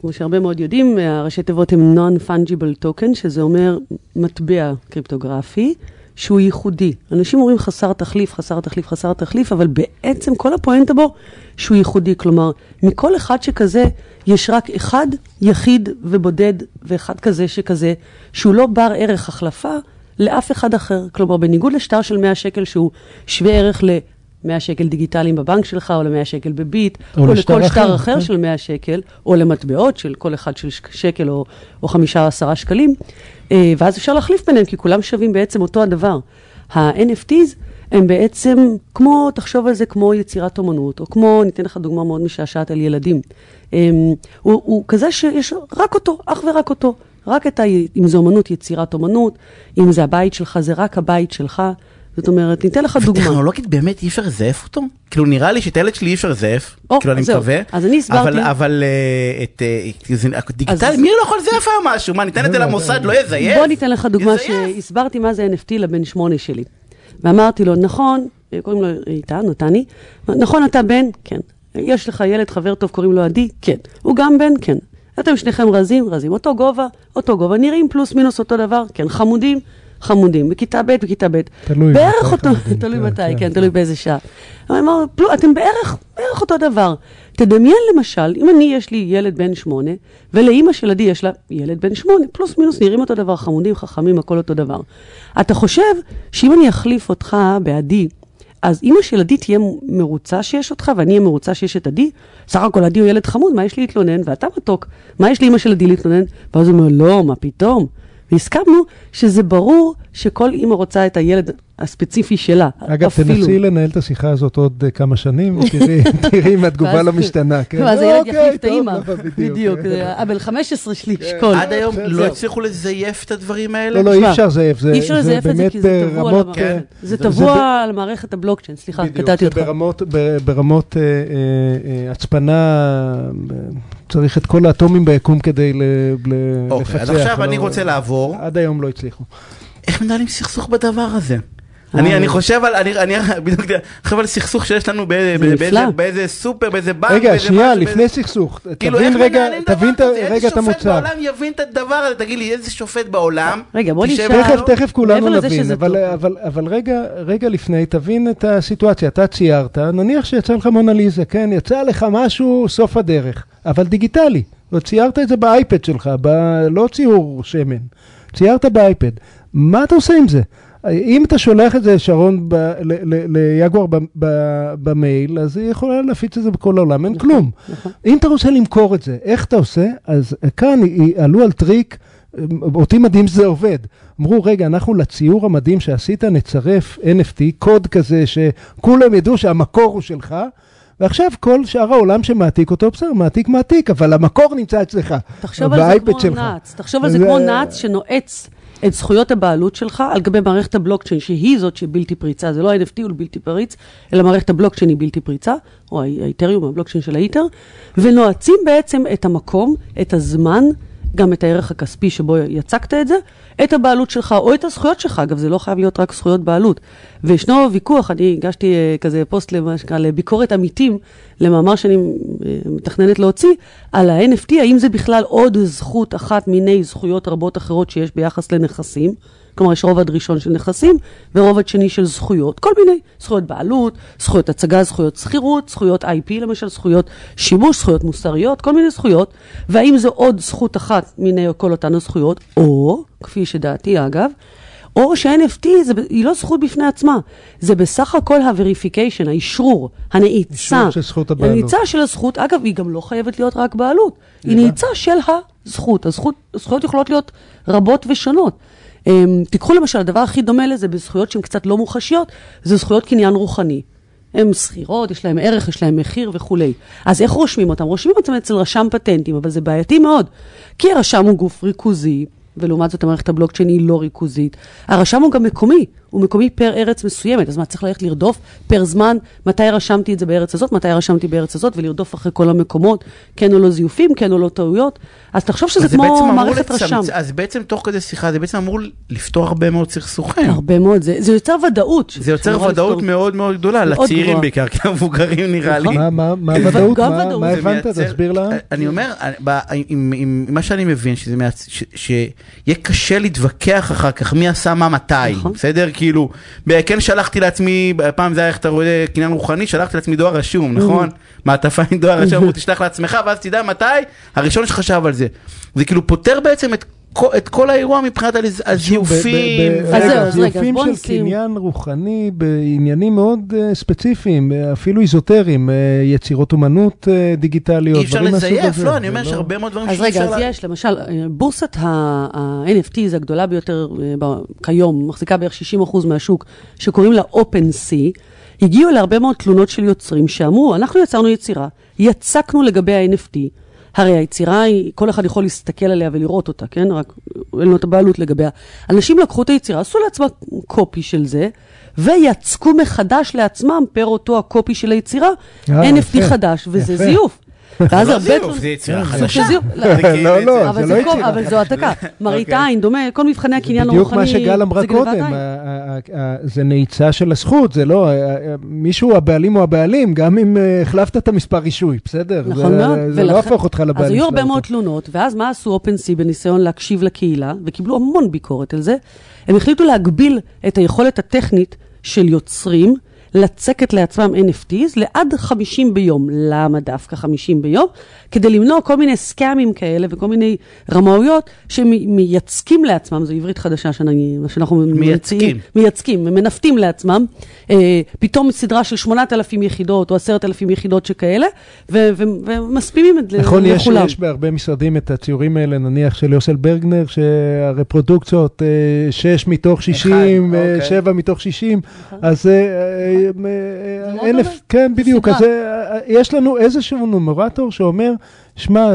Speaker 6: כמו שהרבה מאוד יודעים, הראשי תיבות הם Non-Fungible Token, שזה אומר מטבע קריפטוגרפי, שהוא ייחודי. אנשים אומרים חסר תחליף, חסר תחליף, חסר תחליף, אבל בעצם כל הפואנטה בו שהוא ייחודי. כלומר, מכל אחד שכזה, יש רק אחד יחיד ובודד, ואחד כזה שכזה, שהוא לא בר ערך החלפה לאף אחד אחר. כלומר, בניגוד לשטר של 100 שקל שהוא שווה ערך ל... 100 שקל דיגיטליים בבנק שלך, או ל-100 שקל בביט,
Speaker 3: או
Speaker 6: או, לכל שטר אחר
Speaker 3: כן.
Speaker 6: של 100 שקל, או למטבעות של כל אחד של שק- שקל או, או חמישה או עשרה שקלים, אה, ואז אפשר להחליף ביניהם, כי כולם שווים בעצם אותו הדבר. ה-NFTs הם בעצם כמו, תחשוב על זה כמו יצירת אומנות, או כמו, ניתן לך דוגמה מאוד משעשעת על ילדים. אה, הוא, הוא כזה שיש רק אותו, אך ורק אותו. רק את ה... אם זה אומנות, יצירת אומנות, אם זה הבית שלך, זה רק הבית שלך. זאת אומרת, ניתן לך דוגמה.
Speaker 2: טכנולוגית באמת אי אפשר לזייף אותו? כאילו נראה לי שאת הילד שלי אי אפשר לזייף, כאילו אני. מקווה.
Speaker 6: אז אני הסברתי-
Speaker 2: אבל, אה, את אה, דיגיטלי,
Speaker 6: אז-
Speaker 2: מי לא יכול לזייף היום משהו? מה, ניתן את זה למוסד, לא יזייף?
Speaker 6: בוא ניתן לך דוגמה. שהסברתי מה זה NFT לבן שמונה שלי. ואמרתי לו, נכון, אה, קוראים לו איתן, נתני, נכון, אתה בן? כן. יש לך ילד, חבר טוב, קוראים לו עדי? כן. הוא גם בן? כן. אתם שניכם רזים? רזים. אותו גובה? אותו גובה. נראים פלוס מינוס אותו דבר? כן. חמודים? חמודים. בכיתה ב', בכיתה ב'.
Speaker 3: תלוי
Speaker 6: בערך אותו,
Speaker 3: חמודים,
Speaker 6: תלוי
Speaker 3: כן,
Speaker 6: מתי,
Speaker 3: כן,
Speaker 6: כן,
Speaker 3: כן.
Speaker 6: תלוי באיזה שעה. אבל אמר, פלו, אתם בערך, בערך אותו דבר. תדמיין למשל, אם אני, יש לי ילד בן שמונה, ולאימא של עדי יש לה ילד בן שמונה, פלוס מינוס נראים אותו דבר, חמודים, חכמים, הכל אותו דבר. אתה חושב שאם אני אחליף אותך בעדי, אז אימא של עדי תהיה מרוצה שיש אותך, ואני אהיה מרוצה שיש את עדי? סך הכל עדי הוא ילד חמוד, מה יש לי להתלונן? ואתה מתוק, מה יש לאימא של עדי להתלונן? ואז הוא אומר, לא, מה פתאום? והסכמנו שזה ברור שכל אימא רוצה את הילד הספציפי שלה.
Speaker 3: אגב,
Speaker 6: אפילו.
Speaker 3: תנסי לנהל את השיחה הזאת עוד אה, כמה שנים, ותראי תראי אם התגובה לא משתנה. כן?
Speaker 6: ואז הילד
Speaker 3: אוקיי,
Speaker 6: יחליף את האימא.
Speaker 3: לא,
Speaker 6: בדיוק,
Speaker 3: כן.
Speaker 6: זה הבן 15 שלי ישקול.
Speaker 2: עד היום. לא הצליחו לזייף את הדברים האלה?
Speaker 3: לא, לא, אי אפשר זאב, זה
Speaker 6: אי אפשר
Speaker 3: זה
Speaker 6: לזייף את זה
Speaker 3: באמת
Speaker 6: כי זה טבוע על
Speaker 3: ברמות...
Speaker 6: המערכת.
Speaker 3: אה,
Speaker 6: זה
Speaker 3: זה
Speaker 6: טבוע על מערכת הבלוקצ'יין, סליחה,
Speaker 3: בדיוק,
Speaker 6: קטעתי
Speaker 3: זה
Speaker 6: אותך.
Speaker 3: ברמות, ב- ברמות אה, אה, הצפנה, צריך את כל האטומים ביקום כדי לפצח.
Speaker 2: אוקיי, אז עכשיו
Speaker 3: לא-
Speaker 2: אני רוצה לעבור.
Speaker 3: עד היום לא הצליחו.
Speaker 2: איך מנהלים סכסוך בדבר הזה? אני אני חושב על, אני אני בדיוק חושב על סכסוך שיש לנו ב- ב-
Speaker 6: נפלא.
Speaker 2: באיזה- באיזה סופר, באיזה בנק,
Speaker 3: רגע,
Speaker 2: באיזה
Speaker 3: שנייה,
Speaker 2: משהו,
Speaker 3: לפני
Speaker 2: באיזה-
Speaker 3: סכסוך.
Speaker 2: כאילו
Speaker 3: תבין רגע, תבין את-
Speaker 2: כזה?
Speaker 3: רגע
Speaker 2: איזה
Speaker 3: את
Speaker 2: שופט
Speaker 3: המוצר.
Speaker 2: בעולם יבין את הדבר הזה? תגיד לי, איזה שופט בעולם?
Speaker 6: רגע, בוא נשאל-?
Speaker 3: תכף, תכף כולנו נבין, אבל. אבל, אבל רגע, רגע לפני, תבין את הסיטואציה. אתה ציירת, נניח שיצא לך מונליזה, כן? יצא לך משהו סוף הדרך, אבל דיגיטלי. לא ציירת את זה באייפד שלך, ב... לא ציור שמן, ציירת באייפד. מה אתה עושה עם זה? אם אתה שולח את זה, שרון, ליגואר במייל, אז היא יכולה להפיץ את זה בכל העולם, אין כלום.
Speaker 6: נכון.
Speaker 3: אם אתה רוצה למכור את זה, איך אתה עושה? אז כאן עלו על טריק, אותי מדהים שזה עובד. אמרו, רגע, אנחנו לציור המדהים שעשית נצרף NFT, קוד כזה שכולם ידעו שהמקור הוא שלך, ועכשיו כל שאר העולם שמעתיק אותו, בסדר, מעתיק מעתיק, אבל המקור נמצא אצלך.
Speaker 6: תחשוב על זה כמו
Speaker 3: שלך.
Speaker 6: נאץ, תחשוב על זה
Speaker 3: זה-
Speaker 6: כמו נאץ שנועץ את זכויות הבעלות שלך על גבי מערכת הבלוקצ'יין, שהיא זאת שבלתי פריצה, זה לא ה-NFT הוא בלתי פריץ, אלא מערכת הבלוקצ'יין היא בלתי פריצה, או האיתריום, הבלוקצ'יין של האיתר, ונועצים בעצם את המקום, את הזמן, גם את הערך הכספי שבו יצקת את זה, את הבעלות שלך או את הזכויות שלך, אגב, זה לא חייב להיות רק זכויות בעלות. וישנו ויכוח, אני הגשתי אה, כזה פוסט למה שנקרא, לביקורת עמיתים, למאמר שאני אה, מתכננת להוציא, על ה-NFT, האם זה בכלל עוד זכות אחת מיני זכויות רבות אחרות שיש ביחס לנכסים. כלומר, יש רובד ראשון של נכסים ורובד שני של זכויות, כל מיני זכויות בעלות, זכויות הצגה, זכויות שכירות, זכויות IP למשל, זכויות שימוש, זכויות מוסריות, כל מיני זכויות, והאם זו עוד זכות אחת מיני כל אותן הזכויות, או, כפי שדעתי אגב, או ש-NFT זה, היא לא זכות בפני עצמה, זה בסך הכל ה-verification, האשרור, הנעיצה.
Speaker 3: אישור של זכות הבעלות.
Speaker 6: הנעיצה של הזכות, אגב, היא גם לא חייבת להיות רק בעלות, היא נעיצה של הזכות. הזכות. הזכויות יכולות להיות רבות ושונות. Um, תיקחו למשל, הדבר הכי דומה לזה בזכויות שהן קצת לא מוחשיות, זה זכויות קניין רוחני. הן שכירות, יש להן ערך, יש להן מחיר וכולי. אז איך רושמים אותם? רושמים אותם אצל רשם פטנטים, אבל זה בעייתי מאוד. כי הרשם הוא גוף ריכוזי, ולעומת זאת המערכת הבלוקצ'יין היא לא ריכוזית. הרשם הוא גם מקומי, הוא מקומי פר ארץ מסוימת, אז מה, צריך ללכת לרדוף פר זמן, מתי רשמתי את זה בארץ הזאת, מתי רשמתי בארץ הזאת, ולרדוף אחרי כל המקומות, כן או לא זיופים, כן או לא טעויות. אז תחשוב שזה
Speaker 2: אז
Speaker 6: כמו מערכת
Speaker 2: לצמצ-
Speaker 6: רשם.
Speaker 2: אז בעצם תוך כדי שיחה, זה בעצם אמור לפתור הרבה מאוד סכסוכים.
Speaker 6: הרבה מאוד, זה, זה יוצר ודאות.
Speaker 2: זה יוצר ודאות
Speaker 6: לפתור.
Speaker 2: מאוד מאוד גדולה,
Speaker 6: מאוד
Speaker 2: לצעירים
Speaker 6: גבוהה.
Speaker 2: בעיקר, כי המבוגרים נראה לי.
Speaker 6: נכון.
Speaker 3: מה- מה מה
Speaker 6: גם
Speaker 3: הוודאות? מה-
Speaker 6: ודאות.
Speaker 3: מה הבנת?
Speaker 2: מייצר-
Speaker 3: תסביר לה.
Speaker 2: אני אומר, עם- מה שאני מבין, שיהיה קשה להתווכח אחר כך מי עשה מה מתי,
Speaker 6: נכון.
Speaker 2: בסדר? כאילו, ב- כן שלחתי לעצמי, פעם זה היה איך אתה רואה קניין רוחני, שלחתי לעצמי דואר רשום, נכון? מעטפה עם דואר רשום, תשלח לעצמך, ואז תדע מתי, הראשון שחשב על זה. זה כאילו פותר בעצם את את כל האירוע מבחינת הז- הזיופים.
Speaker 6: אז זהו,
Speaker 3: רגע,
Speaker 6: אז רגע, אז
Speaker 3: זיופים
Speaker 6: בוא
Speaker 3: של
Speaker 6: נשים-
Speaker 3: קניין רוחני בעניינים מאוד אה, ספציפיים, אה, אפילו איזוטריים, אה, יצירות אומנות דיגיטליות,
Speaker 2: אי אפשר לזייף. לא, אני אומר שהרבה מאוד דברים
Speaker 6: אז
Speaker 2: שאי
Speaker 6: רגע,
Speaker 2: אפשר
Speaker 6: אז
Speaker 2: לה-
Speaker 6: יש, למשל, בורסת ה-NFT זה הגדולה ביותר ב- כיום, מחזיקה בערך 60% מהשוק, שקוראים לה OpenSea, הגיעו להרבה מאוד תלונות של יוצרים שאמרו, אנחנו יצרנו יצירה, יצקנו לגבי ה-NFT, הרי היצירה היא, כל אחד יכול להסתכל עליה ולראות אותה, כן? רק אין לו את הבעלות לגביה. אנשים לקחו את היצירה, עשו לעצמם קופי של זה, ויצקו מחדש לעצמם, פר אותו הקופי של היצירה,
Speaker 3: אה,
Speaker 6: NFT
Speaker 3: יפה,
Speaker 6: חדש, וזה
Speaker 3: יפה.
Speaker 6: זיוף. ואז
Speaker 2: לא
Speaker 6: הרבה...
Speaker 2: זיוף, זה יצירה חדשה.
Speaker 6: של זיוף.
Speaker 2: זה
Speaker 3: לא,
Speaker 2: יצירה.
Speaker 3: לא,
Speaker 6: אבל
Speaker 3: זה
Speaker 6: זה
Speaker 3: לא יצירה.
Speaker 6: אבל זו העתקה. מראית
Speaker 2: אוקיי.
Speaker 6: עין, דומה, כל מבחני הקניין
Speaker 3: בדיוק
Speaker 6: הרוחני,
Speaker 3: מה שגל אמרה
Speaker 6: זה גנבת
Speaker 3: קודם, זה נעיצה של הזכות, זה לא, מישהו הבעלים הוא הבעלים, גם אם אה, החלפת את המספר רישוי, בסדר?
Speaker 6: נכון
Speaker 3: זה-
Speaker 6: מאוד.
Speaker 3: זה לא הפוך אותך לבעלים
Speaker 6: אז היו הרבה. מאוד תלונות, ואז מה עשו אופנסי בניסיון להקשיב לקהילה, וקיבלו המון ביקורת על זה? הם החליטו להגביל את היכולת הטכנית של יוצרים לצקת לעצמם NFTs לעד 50 ביום. למה דווקא 50 ביום? כדי למנוע כל מיני סקאמים כאלה וכל מיני רמאויות שמייצקים לעצמם, זו עברית חדשה שאני, שאנחנו
Speaker 2: מייצקים.
Speaker 6: ממציאים. מייצקים, מנווטים לעצמם, אה, פתאום סדרה של 8,000 יחידות או 10,000 יחידות שכאלה, ו- ו- ומספימים את זה
Speaker 3: נכון, יש,
Speaker 6: לכולם.
Speaker 3: יש בהרבה משרדים את הציורים האלה, נניח של יוסל ברגנר, שהרפרודוקציות, אה, 6 מתוך 60,
Speaker 2: אחד, אוקיי.
Speaker 3: 7 מתוך 60, אז אה, אה,
Speaker 6: מאוד
Speaker 3: אלף. כן, בדיוק. אז אה, יש לנו איזשהו נומרטור שאומר, שמע,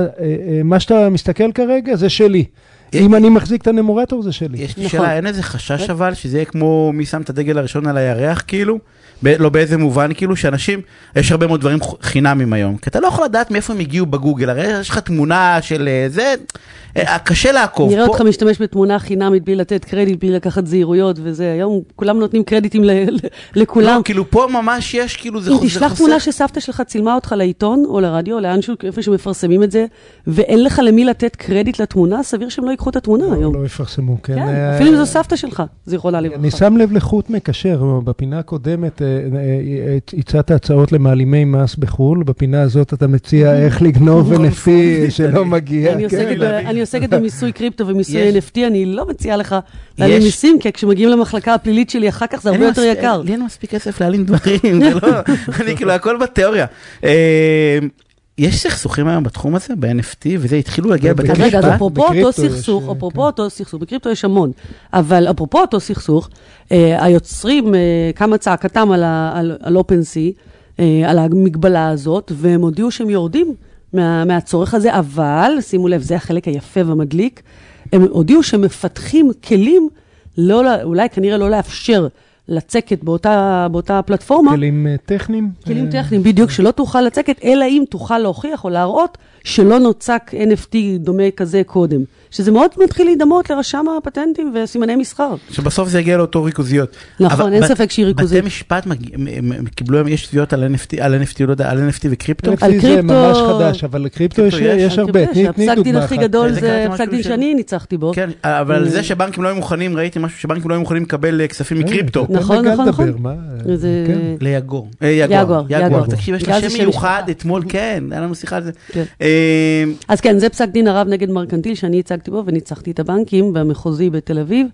Speaker 3: מה שאתה מסתכל כרגע זה שלי. אם אני מחזיק את הנומרטור זה שלי.
Speaker 2: יש לי
Speaker 6: נכון.
Speaker 2: שאלה, אין איזה חשש אבל שזה יהיה כמו מי שם את הדגל הראשון על הירח כאילו? לא באיזה מובן כאילו שאנשים, יש הרבה מאוד דברים חינמים היום, כי אתה לא יכול לדעת מאיפה הם הגיעו בגוגל, הרי יש לך תמונה של זה, קשה לעקוב.
Speaker 6: נראה
Speaker 2: פה-
Speaker 6: אותך משתמש בתמונה חינמית בלי לתת קרדיט, בלי לקחת זהירויות וזה. היום כולם נותנים קרדיטים ל- לכולם.
Speaker 2: לא, כאילו פה ממש יש, כאילו זה
Speaker 6: אם
Speaker 2: חוסך.
Speaker 6: תשלח תמונה שסבתא שלך צילמה אותך לעיתון או לרדיו, או לאנשהו, איפה שמפרסמים את זה, ואין לך למי לתת קרדיט לתמונה, סביר שהם לא ייקחו את התמונה היום.
Speaker 3: לא יפרסמו, כן.
Speaker 6: כן,
Speaker 3: אה,
Speaker 6: אפילו אם זו סבתא שלך, זיכרונה
Speaker 3: אני
Speaker 6: לברכה.
Speaker 3: שם לב לחוט מקשר, בפינה הקודמת אה, אה, הצעת הצעות למעלימי מס בחו"ל, בפינה הזאת אתה מציע איך לגנוב NFT שלא מגיע.
Speaker 6: אני
Speaker 3: כן.
Speaker 6: אני עוסקת במיסוי קריפטו ומיסוי NFT, אני לא מציעה לך להעלים מיסים, כי כשמגיעים למחלקה הפלילית שלי אחר כך זה הרבה יותר יקר.
Speaker 2: לי אין מספיק כסף להעלים דברים, זה לא, אני כאילו הכל בתיאוריה. אה, יש סכסוכים היום בתחום הזה, ב-NFT, וזה התחילו להגיע
Speaker 3: בקריפטו.
Speaker 2: לבתי
Speaker 6: אז רגע, אז
Speaker 2: משפט?
Speaker 6: אפרופו אותו סכסוך,
Speaker 3: אה,
Speaker 6: אפרופו
Speaker 3: כן.
Speaker 6: אותו סכסוך, בקריפטו יש המון, אבל אפרופו אותו סכסוך, אה, היוצרים, קמה צעקתם על OpenSea, אה, על המגבלה הזאת, והם הודיעו שהם יורדים מה- מהצורך הזה, אבל, שימו לב, זה החלק היפה והמדליק, הם הודיעו שהם מפתחים כלים, לא, אולי כנראה לא לאפשר לצקת באותה, באותה פלטפורמה,
Speaker 3: כלים אה, טכניים?
Speaker 6: כלים
Speaker 3: אה,
Speaker 6: טכניים, בדיוק, שלא תוכל לצקת, אלא אם תוכל להוכיח או להראות שלא נוצק NFT דומה כזה קודם. שזה מאוד מתחיל להידמות לרשם הפטנטים וסימני מסחר.
Speaker 2: שבסוף זה יגיע לאותו ריכוזיות.
Speaker 6: נכון,
Speaker 2: אבל
Speaker 6: אין
Speaker 2: בת-
Speaker 6: ספק שהיא ריכוזית.
Speaker 2: בתי משפט מג- קיבלו, יש תביעות על NFT, על NFT, לא יודע, על NFT וקריפטו?
Speaker 3: NFT
Speaker 6: על
Speaker 3: זה
Speaker 6: קריפטו-
Speaker 3: ממש חדש, אבל לקריפטו יש
Speaker 2: יש,
Speaker 3: יש הרבה. תני תני
Speaker 6: הפסק דין הכי
Speaker 3: אחת.
Speaker 6: גדול זה פסק דין שאני ניצחתי בו.
Speaker 2: כן, אבל
Speaker 6: אה,
Speaker 2: זה שבנקים לא היו מוכנים, ראיתי משהו שבנקים לא היו מוכנים לקבל אה, כספים
Speaker 3: אה,
Speaker 2: מקריפטו.
Speaker 6: נכון, נכון,
Speaker 3: לדבר,
Speaker 6: נכון. זה-
Speaker 3: כן.
Speaker 2: ליגור. אה, יגואר.
Speaker 6: יגואר,
Speaker 2: יגואר.
Speaker 6: יגואר.
Speaker 2: תקשיב, יש לה שם מיוחד. אתמול, כן, היה לנו שיחה על זה.
Speaker 6: כן.
Speaker 2: אה,
Speaker 6: אז כן, זה פסק דין הרב נגד מרקנטיל שאני הצגתי בו וניצחתי את הבנקים במחוזי בתל אביב,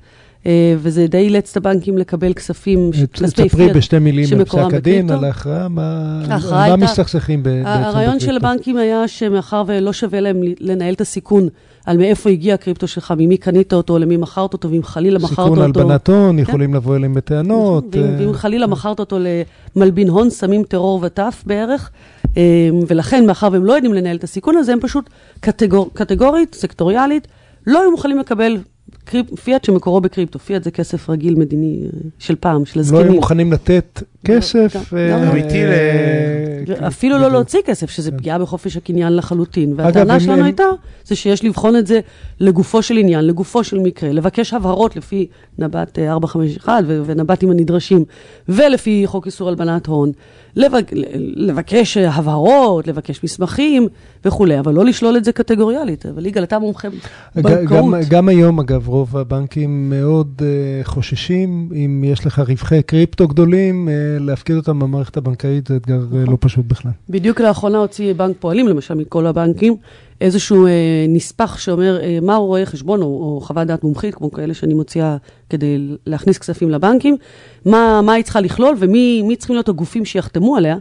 Speaker 6: אה, וזה די אילץ את הבנקים לקבל כספים, כספי
Speaker 3: תספרי
Speaker 6: פיאט
Speaker 3: בשתי מילים על פסק הדין. על ההכרעה, מה מסתכסכים ב- בעצם
Speaker 6: הרעיון של? הבנקים היה שמאחר ולא שווה להם לנהל את הסיכון על מאיפה הגיע הקריפטו שלך, ממי קנית אותו, למי מכרת אותו, ואם חלילה מכרת אותו...
Speaker 3: סיכון הלבנת הון, יכולים לבוא אליהם בטענות.
Speaker 6: ואם,
Speaker 3: אה,
Speaker 6: ואם חלילה מכרת אותו למלבין הון, סמים, טרור וטף בערך, אה, ולכן, מאחר והם לא יודעים לנהל את הסיכון הזה, הם פשוט קטגור, קטגורית, סקטוריאלית, לא היו מוכנים לקבל קריפ, פיאט שמקורו בקריפטו, פיאט זה כסף רגיל מדיני אה, של פעם, של
Speaker 3: לא
Speaker 6: הזקנים.
Speaker 3: היו מוכנים לתת כסף. אה,
Speaker 2: אמיתי ל-
Speaker 3: אה,
Speaker 6: אפילו לא
Speaker 3: בדיוק.
Speaker 6: להוציא כסף, שזה פגיעה בחופש הקניין לחלוטין. והטענה שלנו
Speaker 3: הם-
Speaker 6: הייתה, זה שיש לבחון את זה לגופו של עניין, לגופו של מקרה, לבקש הבהרות לפי נב"ת אה, 451 ו- ונב"תים הנדרשים, ולפי חוק איסור הלבנת הון, לבק- לבקש אה, הבהרות, לבקש מסמכים וכולי, אבל לא לשלול את זה קטגוריאלית. אבל יגאל, אתה מומחה
Speaker 3: ג-
Speaker 6: בנקאות.
Speaker 3: גם, גם היום, אגב, רוב הבנקים מאוד uh, חוששים, אם יש לך רווחי קריפטו גדולים, uh, להפקיד אותם במערכת הבנקאית זה אתגר uh, לא פשוט בכלל.
Speaker 6: בדיוק לאחרונה הוציא בנק פועלים, למשל מכל הבנקים, איזשהו אה, נספח שאומר אה, מה הוא רואה חשבון, או, או חוות דעת מומחית, כמו כאלה שאני מוציאה כדי להכניס כספים לבנקים, מה, מה היא צריכה לכלול ומי מי צריכים להיות הגופים שיחתמו עליה,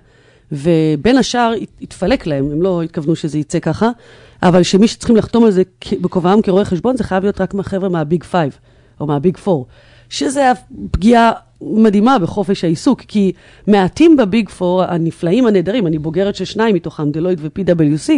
Speaker 6: ובין השאר הת- התפלק להם, הם לא התכוונו שזה יצא ככה, אבל שמי שצריכים לחתום על זה בכובעם כרואי חשבון, זה חייב להיות רק מהחבר'ה מה big five, או מה big four, שזה פגיעה מדהימה בחופש העיסוק, כי מעטים ב big four הנפלאים הנהדרים, אני בוגרת של שניים מתוכם, דלויט ו-PwC,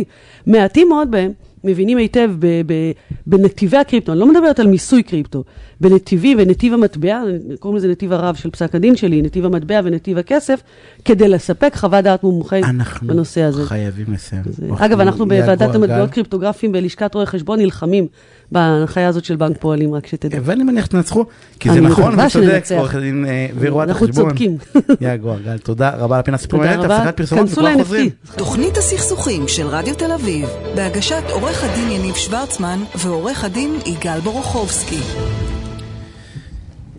Speaker 6: מעטים מאוד בהם מבינים היטב ב- ב- בנתיבי הקריפטו, אני לא מדברת על מיסוי קריפטו, בנתיבים ונתיב המטבע, קוראים לזה נתיב הרב של פסק הדין שלי, נתיב המטבע ונתיב הכסף, כדי לספק חוות דעת מומחה
Speaker 2: אנחנו
Speaker 6: בנושא הזה.
Speaker 2: חייבים לסיים. אנחנו
Speaker 6: אגב, אנחנו
Speaker 2: יגוע
Speaker 6: בוועדת. המטבעות קריפטוגרפיים בלשכת רואי חשבון נלחמים בהנחיה הזאת של בנק פועלים, רק שתדע.
Speaker 2: ואני מניח שתנצחו, כי זה נכון וצודק. עורך הדין אה, ורואת
Speaker 6: אנחנו
Speaker 2: החשבון.
Speaker 6: צודקים.
Speaker 2: יגוע גל, תודה רבה על הפינה סיפור
Speaker 6: תודה
Speaker 2: מעניינת,
Speaker 6: רבה.
Speaker 2: הפסקת פרסומות
Speaker 6: כנסו
Speaker 2: וכבר
Speaker 6: ל-NFT.
Speaker 2: חוזרים.
Speaker 1: תוכנית הסכסוכים של רדיו תל אביב, בהגשת עורך הדין יניב שוורצמן ועורך הדין יגאל בורוכובסקי.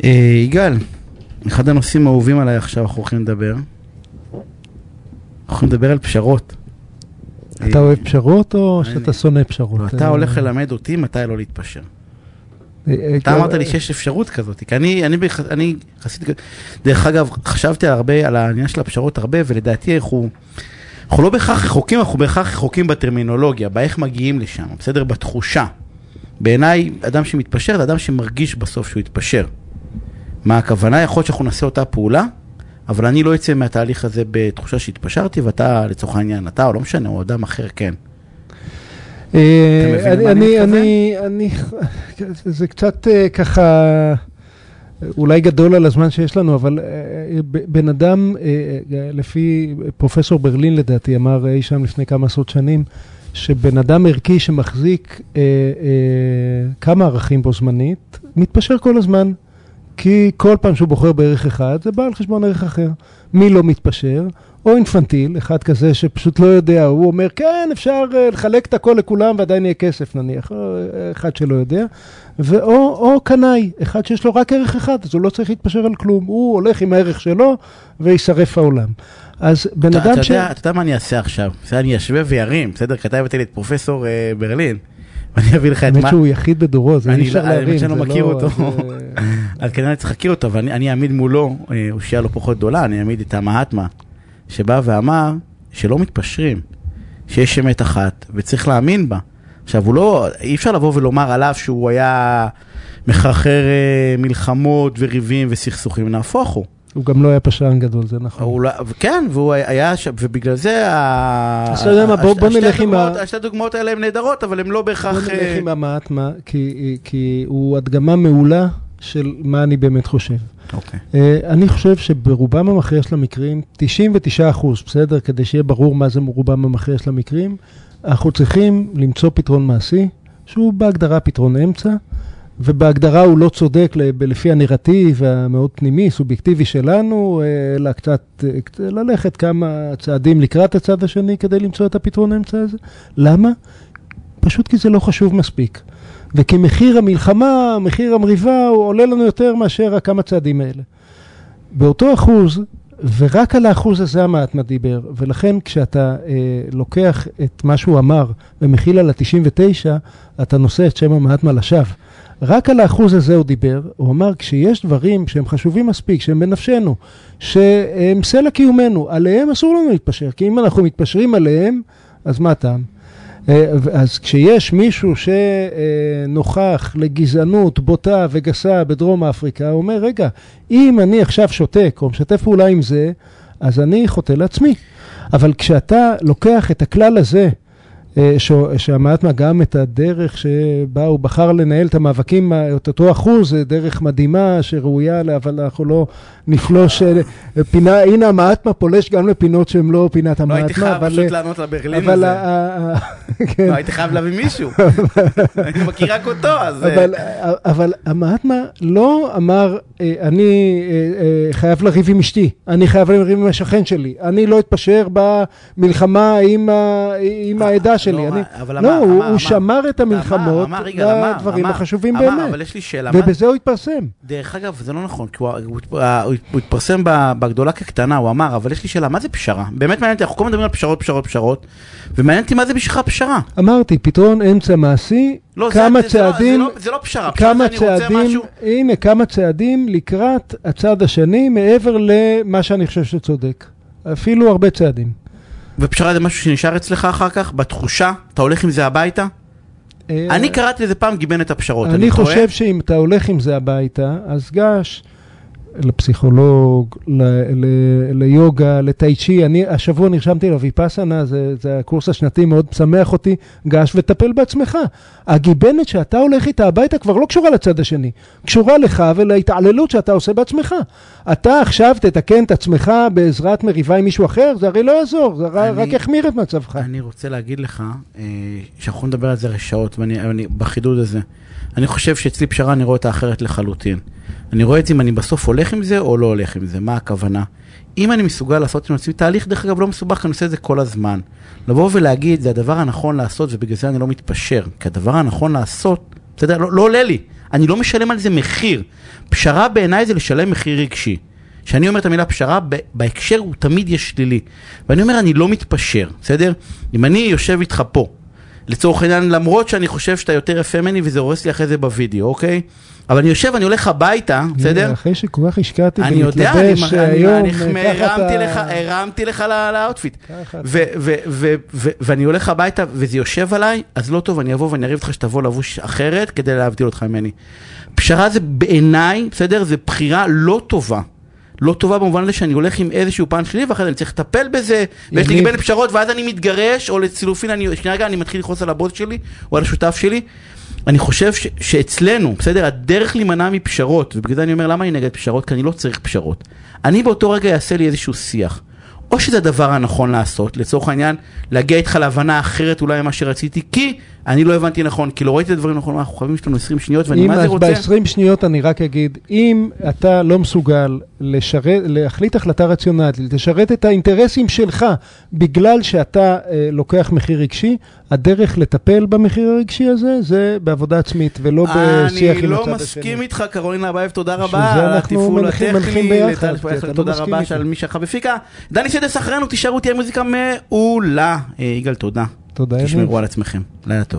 Speaker 2: אה, יגאל, אחד הנושאים האהובים עליי עכשיו, אנחנו הולכים לדבר. אנחנו הולכים לדבר על פשרות.
Speaker 3: אתה
Speaker 2: אה,
Speaker 3: אוהב פשרות או שאתה שונא פשרות?
Speaker 2: אתה הולך ללמד אותי מתי לא להתפשר.
Speaker 3: אה, אה,
Speaker 2: אתה
Speaker 3: אה,
Speaker 2: אמרת לי שיש אפשרות כזאת, כי אני, אני, חסיד, דרך אגב, חשבתי הרבה על העניין של הפשרות הרבה, ולדעתי אנחנו, אנחנו לא בהכרח רחוקים, אנחנו בהכרח רחוקים בטרמינולוגיה, באיך מגיעים לשם, בסדר? בתחושה. בעיניי, אדם שמתפשר זה אדם שמרגיש בסוף שהוא יתפשר. מה הכוונה? יכול להיות שאנחנו נעשה אותה פעולה, אבל אני לא אצא מהתהליך הזה בתחושה שהתפשרתי, ואתה, לצורך העניין, אתה, או לא משנה, או אדם אחר, כן.
Speaker 3: אה,
Speaker 2: אתה מבין
Speaker 3: אני-
Speaker 2: למה אני
Speaker 3: אני, אני, זה קצת אה, ככה, אולי גדול על הזמן שיש לנו, אבל אה, בן אדם, לפי פרופסור ברלין לדעתי, אמר אי שם לפני כמה עשרות שנים, שבן אדם ערכי שמחזיק אה, אה, כמה ערכים בו זמנית, מתפשר כל הזמן. כי כל פעם שהוא בוחר בערך אחד, זה בא על חשבון ערך אחר. מי לא מתפשר? או אינפנטיל, אחד כזה שפשוט לא יודע, הוא אומר, כן, אפשר אה, לחלק את הכל לכולם ועדיין יהיה כסף נניח, אה, אחד שלא יודע, ואו או קנאי, אחד שיש לו רק ערך אחד, אז הוא לא צריך להתפשר על כלום, הוא הולך עם הערך שלו ויישרף העולם. אז בן
Speaker 2: אתה,
Speaker 3: אדם
Speaker 2: אתה,
Speaker 3: ש...
Speaker 2: יודע, אתה יודע מה אני אעשה עכשיו? אני אשווה וירים, בסדר? הבאת לי את פרופסור אה, ברלין, ואני אביא לך את
Speaker 3: האמת
Speaker 2: מה...
Speaker 3: שהוא יחיד בדורו, זה אי אפשר
Speaker 2: לא- האמת
Speaker 3: להבין.
Speaker 2: שאני לא מכיר אותו.
Speaker 3: זה-
Speaker 2: אז כנראה צריך להכיר אותו, אבל אני- אני אעמיד מולו אה, אושייה לא פחות גדולה, אני אעמיד את המהטמה, שבא ואמר שלא מתפשרים, שיש אמת אחת וצריך להאמין בה. עכשיו, הוא לא, אי אפשר לבוא ולומר עליו שהוא היה מחרחר אה, מלחמות וריבים וסכסוכים, נהפוך הוא.
Speaker 3: הוא גם לא היה פשרן גדול, זה נכון.
Speaker 2: לא, כן, והוא היה שם, ובגלל זה
Speaker 3: אז אתה יודע מה, בוא- בוא נלך עם ה-
Speaker 2: השתי הדוגמאות האלה הן נהדרות, אבל הן לא
Speaker 3: בוא
Speaker 2: בהכרח...
Speaker 3: נלך
Speaker 2: אה,
Speaker 3: עם המעטמה, כי, כי הוא הדגמה מעולה של מה אני באמת חושב.
Speaker 2: אוקיי.
Speaker 3: Uh, אני חושב שברובם המכריע של המקרים, 99 אחוז, בסדר? כדי שיהיה ברור מה זה רובם המכריע של המקרים, אנחנו צריכים למצוא פתרון מעשי, שהוא בהגדרה פתרון אמצע, ובהגדרה הוא לא צודק לפי הנרטיב המאוד פנימי, סובייקטיבי שלנו, אלא קצת אה, ללכת כמה צעדים לקראת הצד השני כדי למצוא את הפתרון האמצע הזה. למה? פשוט כי זה לא חשוב מספיק. וכי מחיר המלחמה, מחיר המריבה, הוא עולה לנו יותר מאשר הכמה צעדים האלה. באותו אחוז, ורק על האחוז הזה המעטמה דיבר, ולכן כשאתה אה, לוקח את מה שהוא אמר ומכיל על ה-99, אתה נושא את שם המעטמה לשווא. רק על האחוז הזה הוא דיבר, הוא אמר כשיש דברים שהם חשובים מספיק, שהם בנפשנו, שהם סלע קיומנו, עליהם אסור לנו להתפשר, כי אם אנחנו מתפשרים עליהם, אז מה הטעם? אה, אז כשיש מישהו שנוכח לגזענות בוטה וגסה בדרום אפריקה, הוא אומר, רגע, אם אני עכשיו שותק או משתף פעולה עם זה, אז אני חוטא לעצמי. אבל כשאתה לוקח את הכלל הזה שהמעטמה גם את הדרך שבה הוא בחר לנהל את המאבקים, את אותו אחוז, זה דרך מדהימה שראויה, אבל אנחנו לא נפלוש אה, פינה, הנה המעטמה פולש גם לפינות שהן לא פינת
Speaker 2: לא
Speaker 3: המעטמה,
Speaker 2: הייתי חייב. פשוט לענות לברלין הזה.
Speaker 3: כן.
Speaker 2: לא, הייתי חייב להביא מישהו. אני מכיר רק אותו, אז... אה,
Speaker 3: אבל, המעטמה לא אמר, אה, אני אה, אה, חייב לריב עם אשתי, אני חייב לריב עם השכן שלי, אני לא אתפשר במלחמה עם, העדה שלי.
Speaker 2: לא, אבל
Speaker 3: לא, הוא, שמר את המלחמות לדברים החשובים באמת,
Speaker 2: אבל יש לי שאלה.
Speaker 3: ובזה הוא התפרסם.
Speaker 2: דרך אגב, זה לא נכון, כי הוא, הוא, התפרסם בגדולה כקטנה, הוא אמר, אבל יש לי שאלה, מה זה פשרה? באמת מעניין אותי, אנחנו כל הזמן מדברים על פשרות, פשרות, פשרות, ומעניין אותי מה זה בשבילך פשרה.
Speaker 3: אמרתי, פתרון אמצע מעשי,
Speaker 2: לא,
Speaker 3: כמה
Speaker 2: זה, זה, זה,
Speaker 3: צעדים,
Speaker 2: לא, זה, לא, זה לא פשרה, פשרה
Speaker 3: כמה
Speaker 2: זה
Speaker 3: צעדים,
Speaker 2: משהו...
Speaker 3: הנה כמה צעדים לקראת הצד השני מעבר למה שאני חושב שצודק. אפילו הרבה צעדים.
Speaker 2: ופשרה זה משהו שנשאר אצלך אחר כך, בתחושה, אתה הולך עם זה הביתה?
Speaker 3: אה,
Speaker 2: אני קראתי לזה פעם גיבנת הפשרות,
Speaker 3: אני
Speaker 2: אני?
Speaker 3: חושב שאם אתה הולך עם זה הביתה, אז גש לפסיכולוג, ל- ל- ליוגה, לטאי צ'י. אני השבוע נרשמתי לוויפאסנה, זה, זה הקורס השנתי, מאוד משמח אותי. גש וטפל בעצמך. הגיבנת שאתה הולך איתה הביתה כבר לא קשורה לצד השני, קשורה לך ולהתעללות שאתה עושה בעצמך. אתה עכשיו תתקן את עצמך בעזרת מריבה עם מישהו אחר, זה הרי לא יעזור, זה אני... רק יחמיר את מצבך.
Speaker 2: אני רוצה להגיד לך, אה, שאנחנו נדבר על זה שעות, ואני אני, בחידוד הזה. אני חושב שאצלי פשרה אני רואה אותה אחרת לחלוטין. אני רואה את זה אם אני בסוף הולך עם זה או לא הולך עם זה, מה הכוונה. אם אני מסוגל לעשות עם עצמי תהליך, דרך אגב, לא מסובך, אני עושה את זה כל הזמן. לבוא ולהגיד, זה הדבר הנכון לעשות, ובגלל זה אני לא מתפשר. כי הדבר הנכון לעשות, בסדר, לא, לא עולה לי. אני לא משלם על זה מחיר. פשרה בעיניי זה לשלם מחיר רגשי. כשאני אומר את המילה פשרה, בהקשר הוא תמיד יהיה שלילי. ואני אומר, אני לא מתפשר, בסדר? אם אני יושב איתך פה, לצורך העניין, למרות שאני חושב שאתה יותר יפה ממני וזה הורס לי אחרי זה בווידאו, אוקיי? אבל אני יושב, אני הולך הביתה, בסדר?
Speaker 3: אחרי שכל כך השקעתי ולהתלבש היום,
Speaker 2: הרמתי לך, ל outfit. ואני הולך הביתה וזה יושב עליי, אז לא טוב, אני אבוא ואני אריב אותך שתבוא לבוש אחרת כדי להבדיל אותך ממני. פשרה זה בעיניי, בסדר? זה בחירה לא טובה. לא טובה במובן הזה שאני הולך עם איזשהו פן שלילי ואחרי זה אני צריך לטפל בזה ויש לי. בין פשרות ואז אני מתגרש או לצילופין אני שנייה רגע אני מתחיל לכעוס על הבוס שלי או על השותף שלי. אני חושב ש- שאצלנו בסדר? הדרך להימנע מפשרות ובגלל זה אני אומר למה אני נגד פשרות? כי אני לא צריך פשרות. אני באותו רגע אעשה לי איזשהו שיח. או שזה הדבר הנכון לעשות, לצורך העניין, להגיע איתך להבנה אחרת אולי ממה שרציתי, כי אני לא הבנתי נכון, כי לא ראיתי את הדברים נכון, אנחנו חייבים שיש לנו 20 שניות, ואני מה זה רוצה...
Speaker 3: ב-20 שניות אני רק אגיד, אם אתה לא מסוגל לשרת, להחליט החלטה רציונלית, לשרת את האינטרסים שלך בגלל שאתה אה, לוקח מחיר רגשי, הדרך לטפל במחיר הרגשי הזה זה בעבודה עצמית ולא בשיח
Speaker 2: אני
Speaker 3: עם
Speaker 2: לא
Speaker 3: הצד
Speaker 2: מסכים
Speaker 3: השני.
Speaker 2: איתך, קרולינה אבייב, תודה רבה התפעול הטכני,
Speaker 3: לא
Speaker 2: תודה
Speaker 3: מסכים
Speaker 2: רבה. שעל מי שלך בפיקה. דני שדס אחרינו, תישארו, תהיה מוזיקה מעולה. אה, יגאל, תודה.
Speaker 3: תודה, יניב.
Speaker 2: תשמרו על עצמכם, לילה טוב.